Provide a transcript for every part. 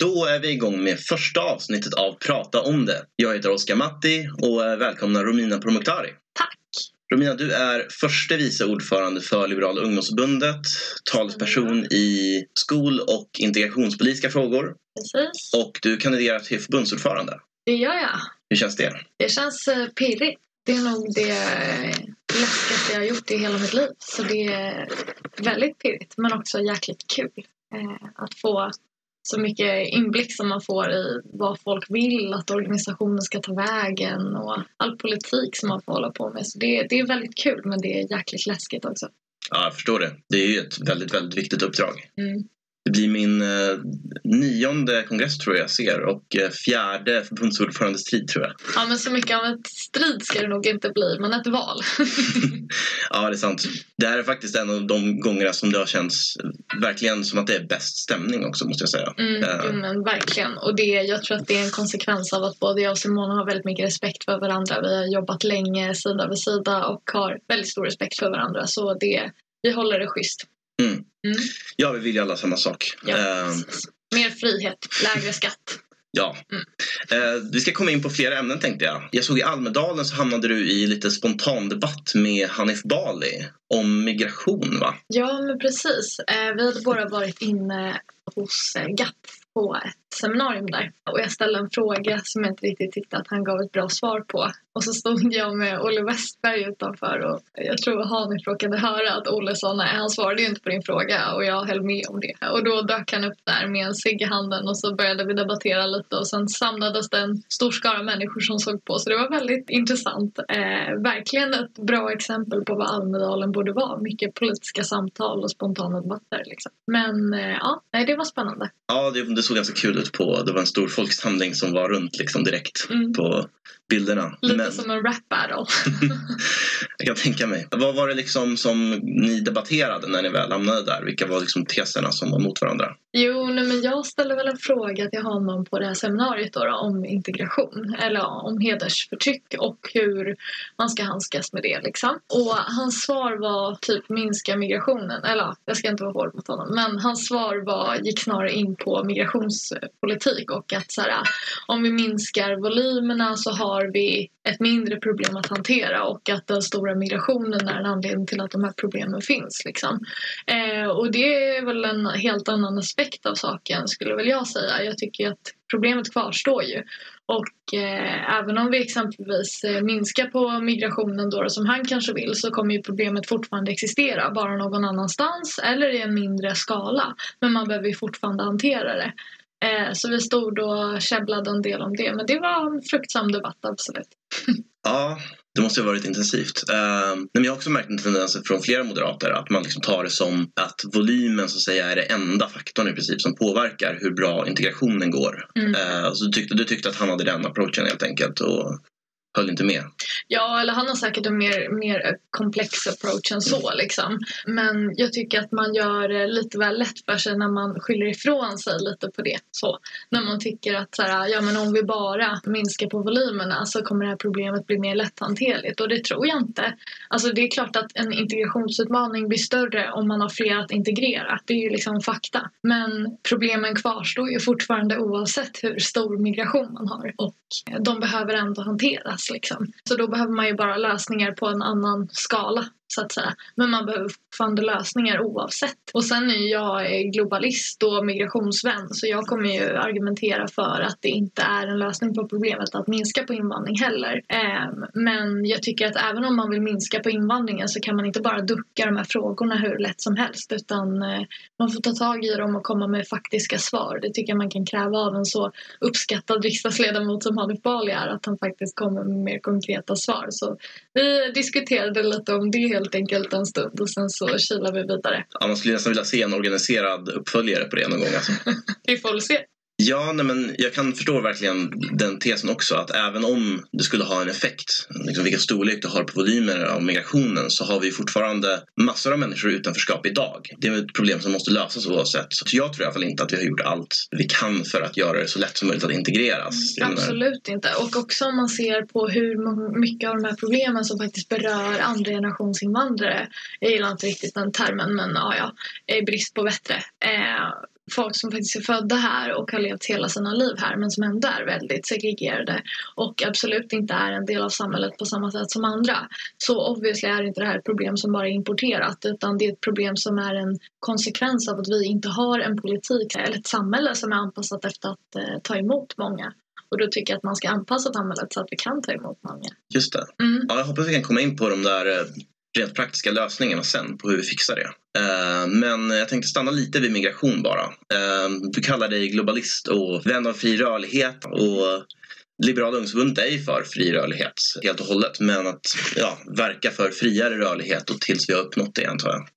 Då är vi igång med första avsnittet av Prata om det. Jag heter Oskar Matti och välkomnar Romina Pourmokhtari. Tack! Romina, du är förste vice ordförande för Liberala ungdomsförbundet, talesperson i skol och integrationspolitiska frågor Precis, och du kandiderar till förbundsordförande. det gör jag. Hur känns det? Det känns eh, pirrigt. Det är nog det läskigaste jag har gjort i hela mitt liv. Så det är väldigt pirrigt men också jäkligt kul. Eh, att få så mycket inblick som man får i vad folk vill att organisationen ska ta vägen och all politik som man får hålla på med. Så det, det är väldigt kul men det är jäkligt läskigt också. Ja, jag förstår det. Det är ju ett väldigt, väldigt viktigt uppdrag. Mm. Det blir min eh, nionde kongress tror jag jag ser och eh, fjärde förbundsordförandestrid tror jag. Ja men så mycket av ett strid ska det nog inte bli men ett val. Ja, det är sant. Det här är faktiskt en av de gångerna som det har känts verkligen som att det är bäst stämning också måste jag säga. Mm, Eh, men verkligen. Och det, jag tror att det är en konsekvens av att både jag och Simona har väldigt mycket respekt för varandra. Vi har jobbat länge sida vid sida och har väldigt stor respekt för varandra. Så det, vi håller det schysst. Mm. Mm. Ja, vi vill ju alla samma sak. Ja, Eh. Mer frihet, lägre skatt. ja. Mm. Eh, vi ska komma in på flera ämnen tänkte jag. Jag såg i Almedalen så hamnade du i lite spontan debatt med Hanif Bali om migration va? Ja, men precis. Eh, vi hade båda varit inne hos eh, GAP på ett seminarium där. Och jag ställde en fråga som jag inte riktigt tyckte att han gav ett bra svar på. Och så stod jag med Olle Westberg utanför och jag tror Hanif råkade höra att Olle sa nej, han svarade ju inte på din fråga och jag höll med om det. Och då dök han upp där med en cigg i handen och så började vi debattera lite och sen samlades det en stor skara människor som såg på så det var väldigt intressant. Eh, verkligen ett bra exempel på vad Almedalen borde vara. Mycket politiska samtal och spontana debatter liksom. Men eh, ja, nej, det var spännande. Ja, det, det såg ganska kul ut på, det var en stor folksamling som var runt liksom direkt Mm. på bilderna. Lite Men som en rap battle. jag kan tänka mig. Vad var det liksom som ni debatterade när ni väl hamnade där? Vilka var liksom teserna som var mot varandra? Jo, nej, men jag ställde väl en fråga till honom på det här seminariet då, då, om integration eller om hedersförtryck och hur man ska handskas med det. Liksom. Och hans svar var typ minska migrationen. Eller jag ska inte vara hård mot honom, men hans svar var, gick snarare in på migrationspolitik och att så här, om vi minskar volymerna så har vi ett mindre problem att hantera och att den stora migrationen är en anledning till att de här problemen finns. Liksom. Eh, och det är väl en helt annan aspekt av saken skulle väl jag säga. Jag tycker att problemet kvarstår ju. Och eh, även om vi exempelvis eh, minskar på migrationen då, som han kanske vill så kommer ju problemet fortfarande existera bara någon annanstans eller i en mindre skala. Men man behöver ju fortfarande hantera det. Eh, så vi stod och käbblade en del om det men det var en fruktsam debatt absolut. Ja, det måste ha varit intensivt. Uh, men jag har också märkt en tendens från flera moderater att man liksom tar det som att volymen så att säga är det enda faktorn i princip som påverkar hur bra integrationen går. Mm. Uh, så du tyckte, du tyckte att han hade den approachen helt enkelt och höll inte med. Ja, eller han har säkert en mer, mer komplex approach än så. Liksom. Men jag tycker att man gör det lite väl lätt för sig när man skyller ifrån sig lite på det. Så, när man tycker att så här, ja, men om vi bara minskar på volymerna så kommer det här problemet bli mer lätthanterligt. Och det tror jag inte. Alltså, det är klart att en integrationsutmaning blir större om man har fler att integrera. Det är ju liksom fakta. Men problemen kvarstår ju fortfarande oavsett hur stor migration man har. Och de behöver ändå hanteras. Liksom. Så då behöver man ju bara lösningar på en annan skala så att säga. Men man behöver fortfarande lösningar oavsett. Och sen är jag globalist och migrationsvän så jag kommer ju argumentera för att det inte är en lösning på problemet att minska på invandring heller. Ehm, men jag tycker att även om man vill minska på invandringen så kan man inte bara ducka de här frågorna hur lätt som helst utan eh, man får ta tag i dem och komma med faktiska svar. Det tycker jag man kan kräva av en så uppskattad riksdagsledamot som Hanif Bali är att han faktiskt kommer med mer konkreta svar. Så vi diskuterade lite om det helt enkelt en stund och sen så kilar vi vidare. Ja, man skulle nästan vilja se en organiserad uppföljare på det någon gång. Alltså. Vi får väl se. Ja, nej, men jag kan förstå verkligen den tesen också att även om det skulle ha en effekt, liksom vilken storlek du har på volymer av migrationen så har vi fortfarande massor av människor i utanförskap idag. Det är ett problem som måste lösas oavsett. Så jag tror i alla fall inte att vi har gjort allt vi kan för att göra det så lätt som möjligt att integreras. Mm, absolut inte. Och också om man ser på hur mycket av de här problemen som faktiskt berör andra generationsinvandrare. Jag gillar inte riktigt den termen men ja, ja, i brist på bättre. Eh, folk som faktiskt är födda här och har levt hela sina liv här men som ändå är väldigt segregerade och absolut inte är en del av samhället på samma sätt som andra. Så obviously är inte det här ett problem som bara är importerat utan det är ett problem som är en konsekvens av att vi inte har en politik eller ett samhälle som är anpassat efter att eh, ta emot många. Och då tycker jag att man ska anpassa samhället så att vi kan ta emot många. Just det. Mm. Ja, jag hoppas vi kan komma in på de där eh, rent praktiska lösningarna sen på hur vi fixar det. Eh, Men jag tänkte stanna lite vid migration bara. Eh, Du kallar dig globalist och vän av fri rörlighet och Liberala ungdomsförbundet är ju för fri rörlighet helt och hållet men att ja, verka för friare rörlighet och tills vi har uppnått det antar jag.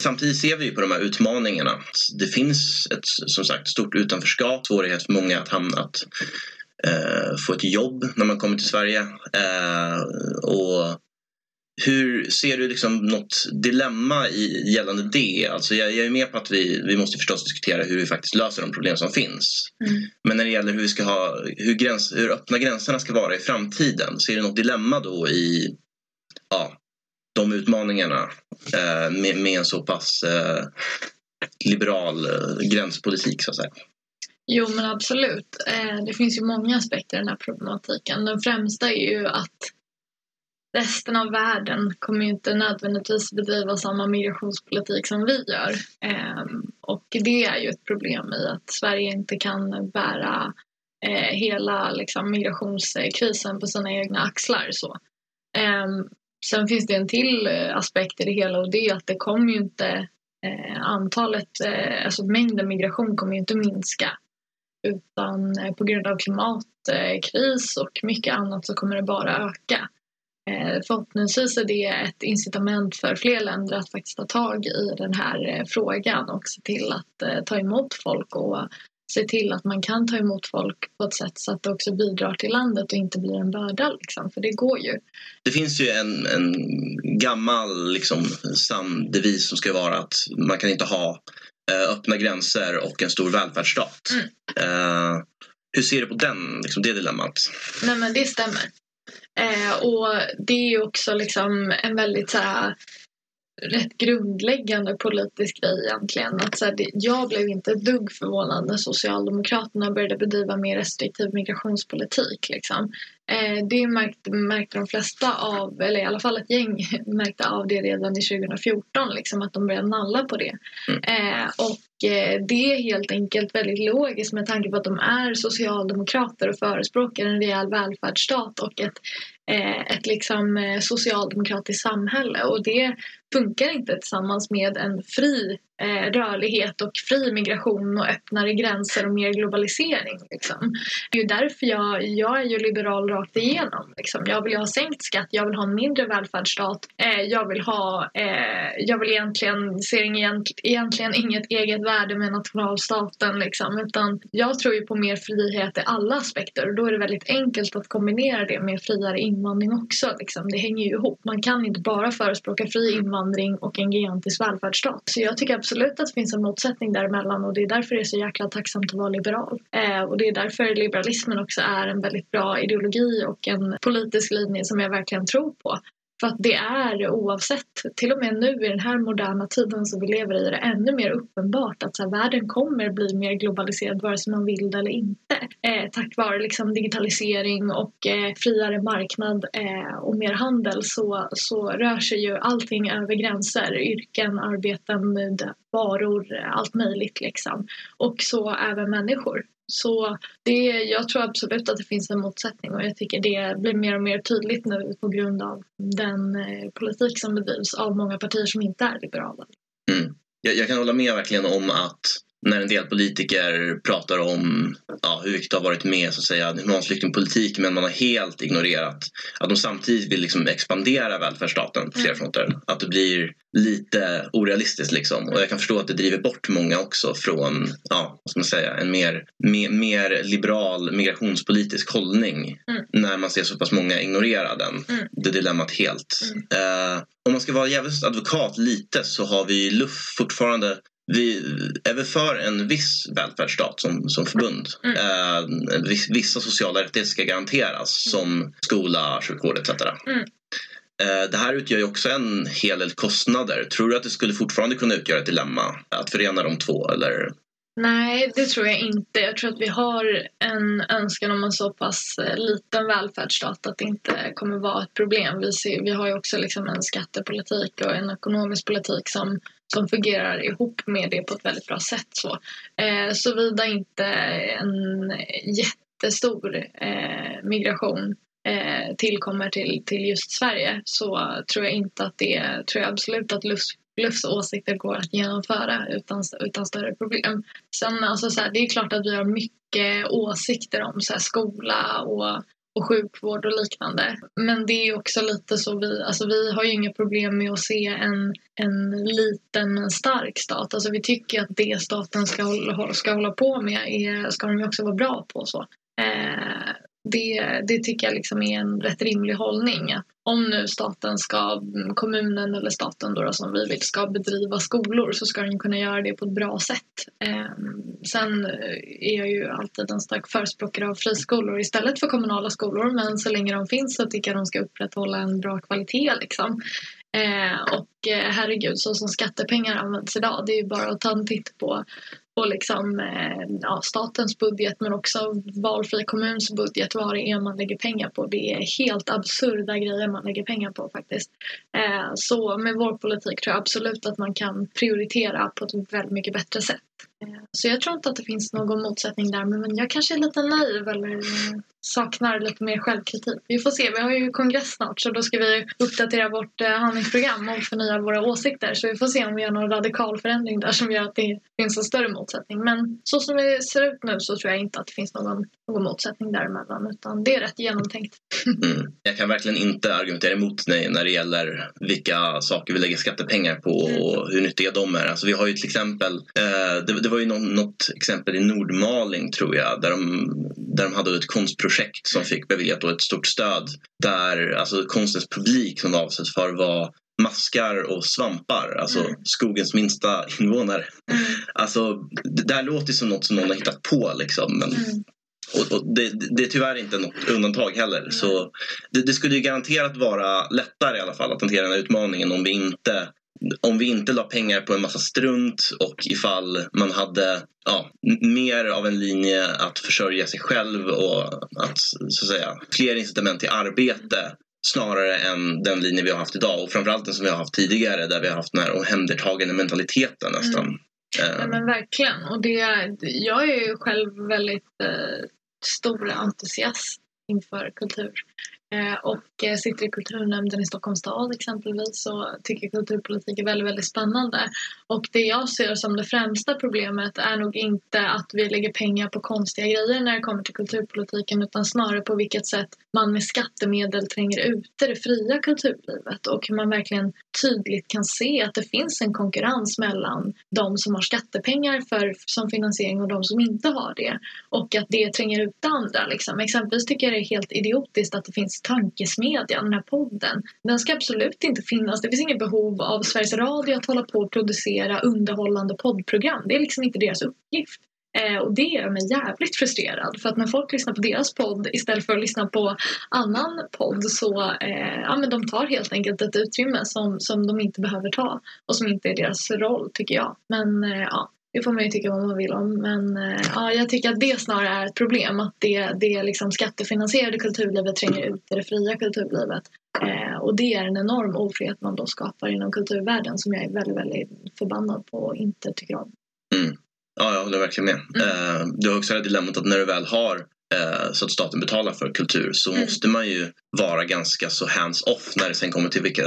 Samtidigt ser vi på de här utmaningarna. Det finns ett som sagt stort utanförskap, svårighet för många att hamna att eh, få ett jobb när man kommer till Sverige. Eh, och hur ser du liksom något dilemma i, gällande det? Alltså jag, jag är med på att vi, vi måste förstås diskutera hur vi faktiskt löser de problem som finns. Mm. Men när det gäller hur, vi ska ha, hur, gräns, hur öppna gränserna ska vara i framtiden, ser du något dilemma då i ja, de utmaningarna eh, med, med en så pass eh, liberal eh, gränspolitik så att säga? Jo men absolut. Eh, det finns ju många aspekter i den här problematiken. Den främsta är ju att resten av världen kommer ju inte nödvändigtvis bedriva samma migrationspolitik som vi gör. Ehm, och det är ju ett problem i att Sverige inte kan bära eh, hela liksom, migrationskrisen på sina egna axlar. Så. Ehm, sen finns det en till eh, aspekt i det hela och det är att det kommer ju inte eh, antalet, alltså mängden migration kommer ju inte minska utan på grund av klimatkris och mycket annat så kommer det bara öka. Eh, Förhoppningsvis är det ett incitament för fler länder att faktiskt ta tag i den här eh, frågan och se till att eh, ta emot folk och se till att man kan ta emot folk på ett sätt så att det också bidrar till landet och inte blir en börda. Liksom. För det går ju. Det finns ju en, en gammal liksom, samdevis som ska vara att man kan inte ha öppna gränser och en stor välfärdsstat. Mm. Eh, hur ser du på den, liksom, det dilemmat? Nej men det stämmer. Eh, och det är ju också liksom en väldigt så här, rätt grundläggande politisk grej egentligen. Att, så här, det, jag blev inte ett dugg förvånad när Socialdemokraterna började bedriva mer restriktiv migrationspolitik. Liksom. Eh, det märkte, märkte de flesta av, eller i alla fall ett gäng märkte av det redan i 2014, liksom, att de började nalla på det. Mm. Eh, och eh, det är helt enkelt väldigt logiskt med tanke på att de är socialdemokrater och förespråkar en rejäl välfärdsstat och ett, eh, ett liksom, eh, socialdemokratiskt samhälle. Och det funkar inte tillsammans med en fri eh, rörlighet och fri migration och öppnare gränser och mer globalisering. Liksom. Det är ju därför jag, jag är ju liberal rakt igenom. Liksom. Jag vill ju ha sänkt skatt, jag vill ha en mindre välfärdsstat. Eh, jag vill ha, eh, jag vill egentligen, ser egent, egentligen inget eget värde med nationalstaten liksom. Utan jag tror ju på mer frihet i alla aspekter och då är det väldigt enkelt att kombinera det med friare invandring också. Liksom. Det hänger ju ihop. Man kan inte bara förespråka fri invandring och en gigantisk välfärdsstat. Så jag tycker absolut att det finns en motsättning däremellan och det är därför det är så jäkla tacksamt att vara liberal. Eh, och det är därför liberalismen också är en väldigt bra ideologi och en politisk linje som jag verkligen tror på. För att det är oavsett, till och med nu i den här moderna tiden som vi lever i, är det ännu mer uppenbart att så här, världen kommer bli mer globaliserad vare sig man vill det eller inte. Eh, tack vare liksom, digitalisering och eh, friare marknad eh, och mer handel så, så rör sig ju allting över gränser. Yrken, arbeten, varor, allt möjligt liksom. Och så även människor. Så det, jag tror absolut att det finns en motsättning och jag tycker det blir mer och mer tydligt nu på grund av den eh, politik som bedrivs av många partier som inte är liberala. Mm. Jag, jag kan hålla med verkligen om att när en del politiker pratar om ja, hur viktigt det har varit med så att säga, humanflyktingpolitik men man har helt ignorerat att de samtidigt vill liksom expandera välfärdsstaten på flera fronter. Att det blir lite orealistiskt liksom. Och jag kan förstå att det driver bort många också från ja, vad ska man säga, en mer, mer, mer liberal migrationspolitisk hållning Mm. när man ser så pass många ignorera den. Mm. Det dilemmat helt. Mm. Eh, om man ska vara djävulens advokat lite så har vi luft fortfarande vi är väl för en viss välfärdsstat som, som förbund. Mm. Eh, viss, vissa sociala rättigheter ska garanteras som skola, sjukvård etc. Mm. Eh, det här utgör ju också en hel del kostnader. Tror du att det skulle fortfarande kunna utgöra ett dilemma att förena de två? Eller? Nej, det tror jag inte. Jag tror att vi har en önskan om en så pass eh, liten välfärdsstat att det inte kommer vara ett problem. Vi, ser, vi har ju också liksom en skattepolitik och en ekonomisk politik som, som fungerar ihop med det på ett väldigt bra sätt. Så. Eh, Såvida inte en jättestor eh, migration eh, tillkommer till, till just Sverige så tror jag inte att det, tror jag absolut att Lufs, Lufs åsikter går att genomföra utan, utan större problem. Sen alltså så här, det är klart att vi har mycket åsikter om så här, skola och och sjukvård och liknande. Men det är också lite så vi, alltså vi har ju inga problem med att se en, en liten men stark stat. Alltså vi tycker att det staten ska hålla, ska hålla på med är, ska de ju också vara bra på. så. Eh, det, det tycker jag liksom är en rätt rimlig hållning. Om nu staten ska, kommunen eller staten då, som vi vill, ska bedriva skolor så ska den kunna göra det på ett bra sätt. Eh, sen är jag ju alltid en stark förespråkare av friskolor istället för kommunala skolor men så länge de finns så tycker jag de ska upprätthålla en bra kvalitet. Liksom. Eh, och eh, herregud, så som skattepengar används idag, det är ju bara att ta en titt på på liksom, eh, ja, statens budget men också valfri kommuns budget, vad det är man lägger pengar på. Det är helt absurda grejer man lägger pengar på faktiskt. Eh, så med vår politik tror jag absolut att man kan prioritera på ett väldigt mycket bättre sätt. Eh, så jag tror inte att det finns någon motsättning där men jag kanske är lite naiv eller saknar lite mer självkritik. Vi får se, vi har ju kongress snart så då ska vi uppdatera vårt handlingsprogram och förnya våra åsikter så vi får se om vi gör någon radikal förändring där som gör att det finns en större motsättning. Men så som det ser ut nu så tror jag inte att det finns någon, någon motsättning däremellan utan det är rätt genomtänkt. Mm. Jag kan verkligen inte argumentera emot dig när det gäller vilka saker vi lägger skattepengar på och mm. hur nyttiga de är. Alltså vi har ju till exempel, eh, det, det, var ju något, något exempel i Nordmaling tror jag där de, där de hade ett konstprojekt som fick beviljat ett stort stöd där alltså konstens publik som avsätts för var maskar och svampar, alltså mm. skogens minsta invånare. Mm. Alltså, det där låter som något som någon har hittat på liksom. Men, mm. och, och det, det, är tyvärr inte något undantag heller. Så det, det, skulle ju garanterat vara lättare i alla fall att hantera den här utmaningen om vi inte om vi inte la pengar på en massa strunt och ifall man hade ja, mer av en linje att försörja sig själv och att, så att säga, fler incitament till arbete snarare än den linje vi har haft idag och framförallt den som vi har haft tidigare där vi har haft den här omhändertagande mentaliteten nästan. Mm. Ja, men verkligen. Och det, jag är ju själv väldigt eh, stor entusiast inför kultur. Eh, och eh, sitter i kulturnämnden i Stockholms stad exempelvis så tycker kulturpolitik är väldigt, väldigt spännande. Och det jag ser som det främsta problemet är nog inte att vi lägger pengar på konstiga grejer när det kommer till kulturpolitiken utan snarare på vilket sätt man med skattemedel tränger ute det fria kulturlivet och hur man verkligen tydligt kan se att det finns en konkurrens mellan de som har skattepengar för, som finansiering och de som inte har det. Och att det tränger ut det andra. Liksom. Exempelvis tycker jag det är helt idiotiskt att det finns Tankesmedjan, den här podden. Den ska absolut inte finnas. Det finns inget behov av Sveriges Radio att hålla på och producera underhållande poddprogram. Det är liksom inte deras uppgift. Eh, och det gör mig jävligt frustrerad för att när folk lyssnar på deras podd istället för att lyssna på annan podd så eh, ja, men de tar helt enkelt ett utrymme som, som de inte behöver ta och som inte är deras roll tycker jag. Men eh, ja, det får man ju tycka vad man vill om. Men eh, ja, jag tycker att det snarare är ett problem. Att det, det liksom skattefinansierade kulturlivet tränger ut det fria kulturlivet. Eh, och det är en enorm ofrihet man då skapar inom kulturvärlden som jag är väldigt, väldigt förbannad på och inte tycker om. Mm. Ja, jag håller verkligen med. Mm. Eh, du har också det här dilemmat att när du väl har så att staten betalar för kultur så mm. måste man ju vara ganska så hands-off när det sen kommer till vilka,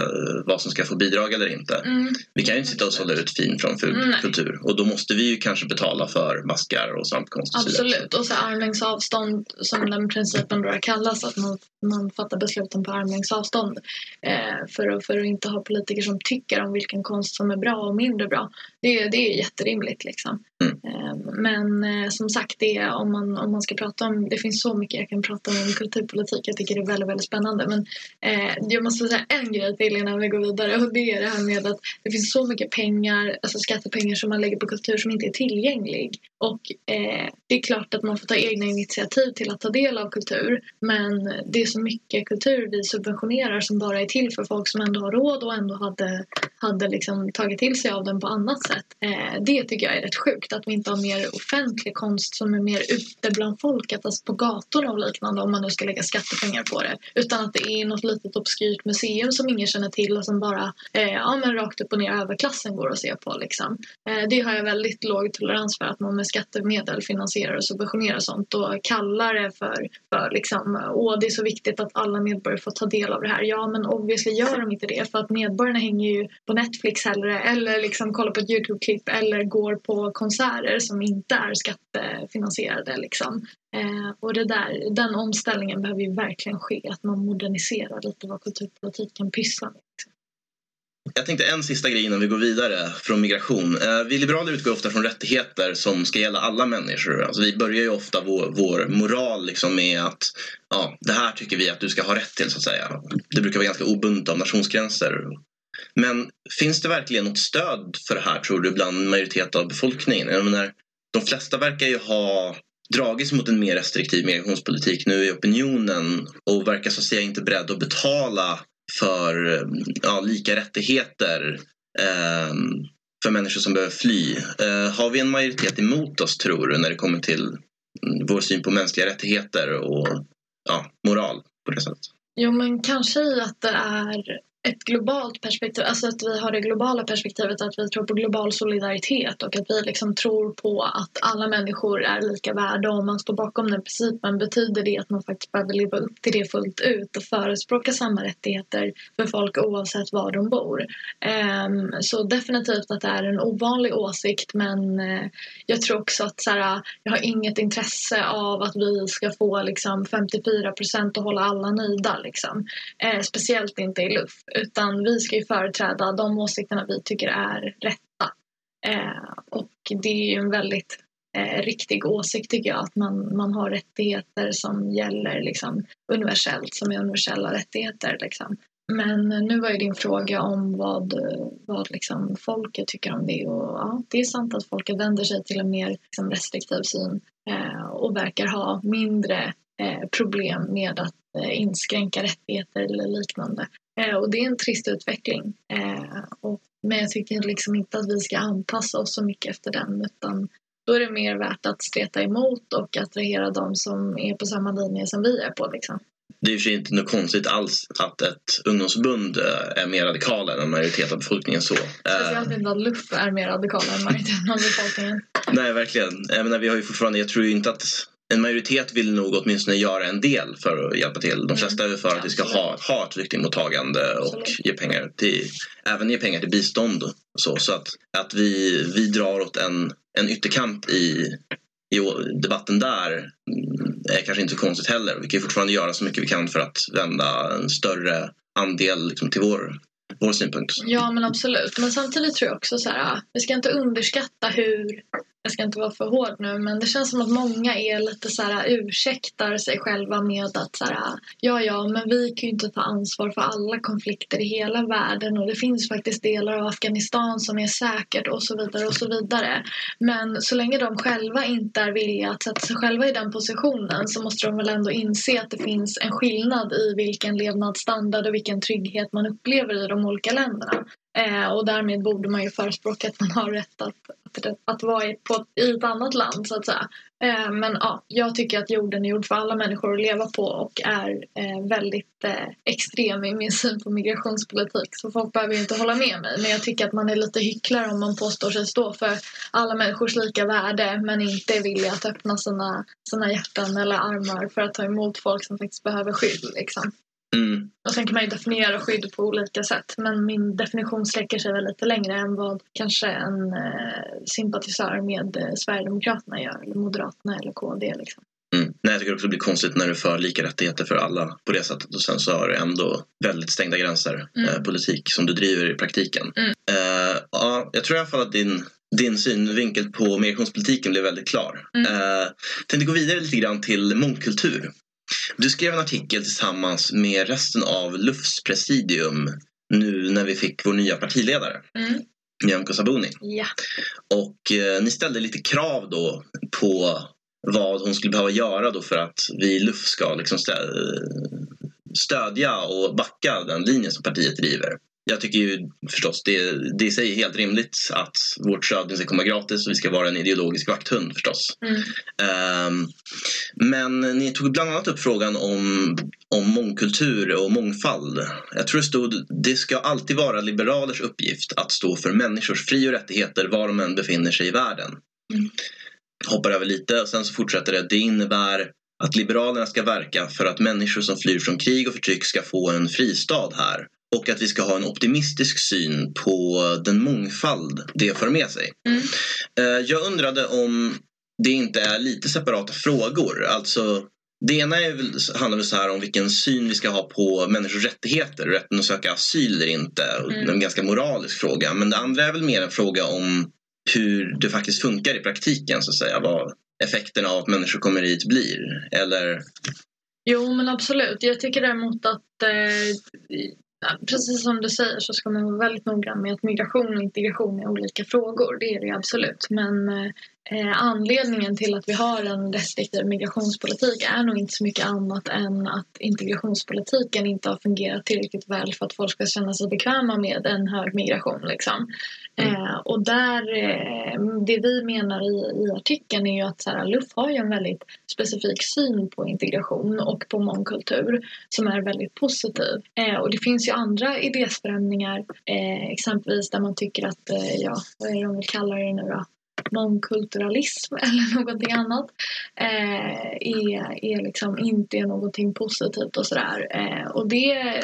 vad som ska få bidrag eller inte. Mm. Vi kan ju inte sitta och sålla ut fin från ful mm. kultur och då måste vi ju kanske betala för maskar och svampkonst. Absolut, och så armlängds avstånd som den principen brukar kallas att man, man fattar besluten på armlängds avstånd eh, för, för att inte ha politiker som tycker om vilken konst som är bra och mindre bra. Det, det är jätterimligt liksom. Mm. Eh, men eh, som sagt, det, om, man, om man ska prata om det det finns så mycket jag kan prata om kulturpolitik. Jag tycker det är väldigt, väldigt spännande. Men eh, jag måste säga en grej till innan vi går vidare och det är det här med att det finns så mycket pengar, alltså skattepengar som man lägger på kultur som inte är tillgänglig. Och eh, det är klart att man får ta egna initiativ till att ta del av kultur. Men det är så mycket kultur vi subventionerar som bara är till för folk som ändå har råd och ändå hade, hade liksom tagit till sig av den på annat sätt. Eh, det tycker jag är rätt sjukt att vi inte har mer offentlig konst som är mer ute bland folket, alltså på gatorna och liknande om man nu ska lägga skattepengar på det. Utan att det är något litet obskyrt museum som ingen känner till och som bara eh, ja, men rakt upp och ner överklassen går att se på. Liksom. Eh, det har jag väldigt låg tolerans för att man med skattemedel finansierar och subventionerar sånt och kallar det för, för liksom, åh det är så viktigt att alla medborgare får ta del av det här. Ja men obviously gör de inte det för att medborgarna hänger ju på Netflix hellre eller liksom kollar på ett Youtube-klipp eller går på konserter som inte är skattefinansierade. Liksom. Eh, och det där, den omställningen behöver ju verkligen ske, att man moderniserar lite vad kulturpolitiken pysslar med. Liksom. Jag tänkte en sista grej innan vi går vidare från migration. Eh, vi liberaler utgår ofta från rättigheter som ska gälla alla människor. Alltså vi börjar ju ofta vår, vår moral liksom med att ja, det här tycker vi att du ska ha rätt till så att säga. Det brukar vara ganska obundet av nationsgränser. Men finns det verkligen något stöd för det här tror du bland majoriteten av befolkningen? Jag menar, de flesta verkar ju ha dragits mot en mer restriktiv migrationspolitik nu i opinionen och verkar så att säga inte beredda att betala för eh, ja, lika rättigheter eh, för människor som behöver fly. Eh, har vi en majoritet emot oss tror du när det kommer till mm, vår syn på mänskliga rättigheter och ja, moral på det sättet? Jo men kanske i att det är ett globalt perspektiv, alltså att vi har det globala perspektivet att vi tror på global solidaritet och att vi liksom tror på att alla människor är lika värda och om man står bakom den principen betyder det att man faktiskt behöver leva upp till det fullt ut och förespråka samma rättigheter för folk oavsett var de bor. Um, så definitivt att det är en ovanlig åsikt men uh, jag tror också att så här, jag har inget intresse av att vi ska få liksom 54 procent och hålla alla nöjda liksom. Uh, speciellt inte i luft utan vi ska ju företräda de åsikterna vi tycker är rätta. Eh, och det är ju en väldigt eh, riktig åsikt tycker jag att man, man har rättigheter som gäller liksom, universellt, som är universella rättigheter. Liksom. Men nu var ju din fråga om vad, vad liksom folket tycker om det och ja, det är sant att folket vänder sig till en mer liksom, restriktiv syn eh, och verkar ha mindre eh, problem med att eh, inskränka rättigheter eller liknande. Eh, och det är en trist utveckling. Eh, och, men jag tycker liksom inte att vi ska anpassa oss så mycket efter den utan då är det mer värt att streta emot och attrahera de som är på samma linje som vi är på. Liksom. Det är ju inte något konstigt alls att ett ungdomsförbund eh, är mer radikala än en majoritet av befolkningen så. Speciellt inte att LUF är mer radikala än majoriteten av befolkningen. Nej, verkligen. Jag menar, vi har ju fortfarande, jag tror ju inte att en majoritet vill nog åtminstone göra en del för att hjälpa till. De mm. flesta är för att vi ska ha, ha ett flyktingmottagande och ge pengar till, även ge pengar till bistånd. Så, så att, att vi, vi drar åt en, en ytterkant i, i debatten där mm, är kanske inte så konstigt heller. Vi kan fortfarande göra så mycket vi kan för att vända en större andel liksom, till vår, vår synpunkt. Ja men absolut. Men samtidigt tror jag också så här, vi ska inte underskatta hur jag ska inte vara för hård nu men det känns som att många är lite så här ursäktar sig själva med att så här, ja ja men vi kan ju inte ta ansvar för alla konflikter i hela världen och det finns faktiskt delar av Afghanistan som är säkert och så vidare och så vidare. Men så länge de själva inte är villiga att sätta sig själva i den positionen så måste de väl ändå inse att det finns en skillnad i vilken levnadsstandard och vilken trygghet man upplever i de olika länderna. Eh, och därmed borde man ju förespråka att man har rätt att, att, att vara i, på, i ett annat land så att säga. Eh, men ja, jag tycker att jorden är gjord för alla människor att leva på och är eh, väldigt eh, extrem i min syn på migrationspolitik. Så folk behöver ju inte hålla med mig. Men jag tycker att man är lite hycklare om man påstår sig stå för alla människors lika värde men inte är villig att öppna sina, sina hjärtan eller armar för att ta emot folk som faktiskt behöver skydd. Liksom. Mm. Och sen kan man ju definiera skydd på olika sätt men min definition sträcker sig väl lite längre än vad kanske en eh, sympatisör med eh, Sverigedemokraterna gör eller Moderaterna eller KD. Liksom. Mm. Nej, jag tycker också det blir konstigt när du för lika rättigheter för alla på det sättet och sen så har du ändå väldigt stängda gränser Mm. eh, politik som du driver i praktiken. Mm. Eh, ja, jag tror i alla fall att din din synvinkel på migrationspolitiken blev väldigt klar. Mm. Eh, tänkte gå vidare lite grann till mångkultur. Du skrev en artikel tillsammans med resten av Lufs presidium nu när vi fick vår nya partiledare, Mm. Nyamko Sabuni. Ja. Och eh, ni ställde lite krav då på vad hon skulle behöva göra då för att vi i LUF ska liksom stödja och backa den linjen som partiet driver. Jag tycker ju förstås det, det i sig är helt rimligt att vårt stöd ska komma gratis och vi ska vara en ideologisk vakthund förstås. Mm. Ehm, men ni tog bland annat upp frågan om, om mångkultur och mångfald. Jag tror det stod det ska alltid vara liberalers uppgift att stå för människors fri och rättigheter var de än befinner sig i världen. Mm. Hoppar över lite och sen så fortsätter det. Det innebär att Liberalerna ska verka för att människor som flyr från krig och förtryck ska få en fristad här och att vi ska ha en optimistisk syn på den mångfald det för med sig. Mm. Eh, Jag undrade om det inte är lite separata frågor. Alltså, det ena är väl, handlar väl så här om vilken syn vi ska ha på människors rättigheter, rätten att söka asyl eller inte. Mm. En ganska moralisk fråga. Men det andra är väl mer en fråga om hur det faktiskt funkar i praktiken, så att säga. Vad effekterna av att människor kommer hit blir. Eller, Jo, men absolut. Jag tycker däremot att eh, precis som du säger så ska man vara väldigt noggrann med att migration och integration är olika frågor. Det är det ju absolut. Men eh, eh, anledningen till att vi har en restriktiv migrationspolitik är nog inte så mycket annat än att integrationspolitiken inte har fungerat tillräckligt väl för att folk ska känna sig bekväma med en hög migration. Liksom. Mm. Eh, och där, eh, det vi menar i, i artikeln är ju att så här, LUF har en väldigt specifik syn på integration och på mångkultur som är väldigt positiv. Eh, och det finns ju andra idésprängningar, eh, exempelvis där man tycker att, ja, vad är det de vill kalla det nu då? Mångkulturalism eller någonting annat eh, är, är liksom inte är någonting positivt och sådär. Eh, och det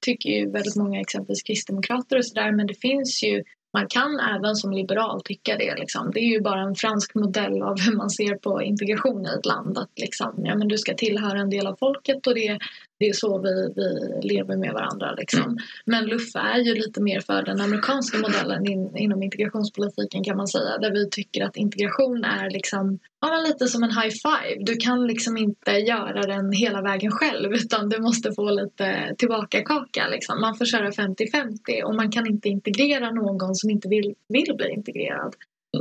tycker ju väldigt många exempelvis kristdemokrater och sådär men det finns ju man kan även som liberal tycka det. Liksom. Det är ju bara en fransk modell av hur man ser på integration i ett land. Att liksom, ja, men du ska tillhöra en del av folket och det, det är så vi, vi lever med varandra. Liksom. Mm. Men LUF är ju lite mer för den amerikanska modellen in, inom integrationspolitiken kan man säga. Där vi tycker att integration är liksom, ja, lite som en high five. Du kan liksom inte göra den hela vägen själv utan du måste få lite tillbaka-kaka. Liksom. Man får köra 50-50 och man kan inte integrera någon som inte vill, vill bli integrerad.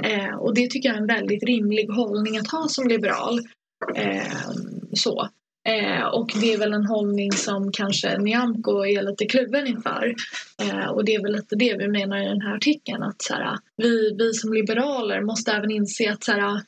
Eh, och det tycker jag är en väldigt rimlig hållning att ha som liberal. Eh, så. Eh, och det är väl en hållning som kanske Nyamko är lite kluven inför. Eh, och det är väl lite det vi menar i den här artikeln. Att så här, vi, vi som liberaler måste även inse att så här,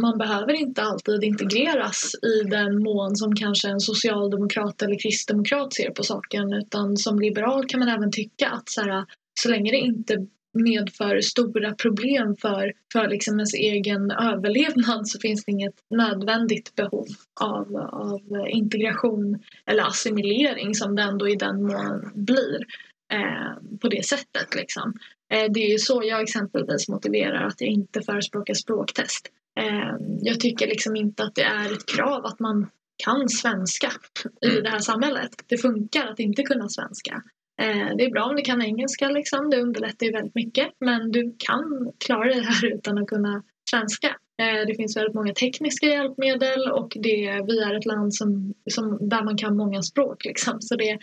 man behöver inte alltid integreras i den mån som kanske en socialdemokrat eller kristdemokrat ser på saken. Utan som liberal kan man även tycka att så, här, så länge det inte medför stora problem för, för liksom ens egen överlevnad så finns det inget nödvändigt behov av, av integration eller assimilering som det ändå i den mån blir eh, på det sättet. Liksom. Eh, det är ju så jag exempelvis motiverar att jag inte förespråkar språktest. Eh, jag tycker liksom inte att det är ett krav att man kan svenska i det här samhället. Det funkar att inte kunna svenska. Eh, det är bra om du kan engelska, liksom. det underlättar ju väldigt mycket. Men du kan klara det här utan att kunna svenska. Eh, det finns väldigt många tekniska hjälpmedel och det, vi är ett land som, som, där man kan många språk. Liksom. Så det,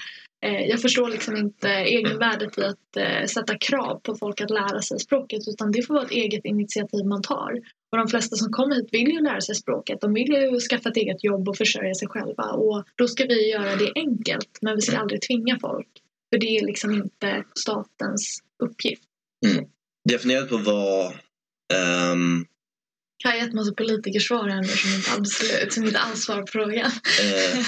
eh, jag förstår liksom inte egenvärdet i att sätta krav på folk att lära sig språket utan det får vara ett eget initiativ man tar. Och de flesta som kommer hit vill ju lära sig språket. De vill ju skaffa ett eget jobb och försörja sig själva. Och då ska vi göra det enkelt men vi ska aldrig tvinga folk. För det är liksom inte statens uppgift. definierat på vad ehm, Jag har gett massa politikersvar här nu som inte absolut, som inte alls svarar på frågan. eh,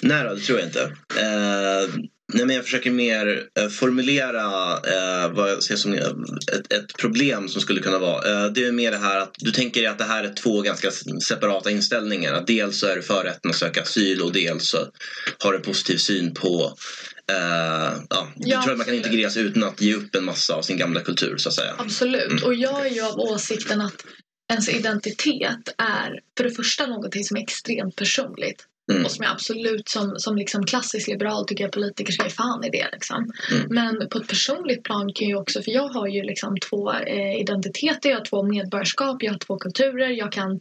Nej då, det tror jag inte. Eh, nej, men jag försöker mer eh, formulera eh, vad jag ser som ett, ett problem som skulle kunna vara. Eh, det är mer det här att du tänker dig att det här är två ganska separata inställningar. Att dels så är du för rätten att söka asyl och dels så har du en positiv syn på eh, ja, du Ja, tror att man kan integreras utan att ge upp en massa av sin gamla kultur så att säga. Absolut. Och jag är ju av åsikten att ens identitet är för det första någonting som är extremt personligt. Mm. Och som jag absolut som, som liksom klassisk liberal tycker jag politiker ska ge fan i det. Liksom. Mm. Men på ett personligt plan kan jag också, för jag har ju liksom två eh, identiteter, jag har två medborgarskap, jag har två kulturer, jag kan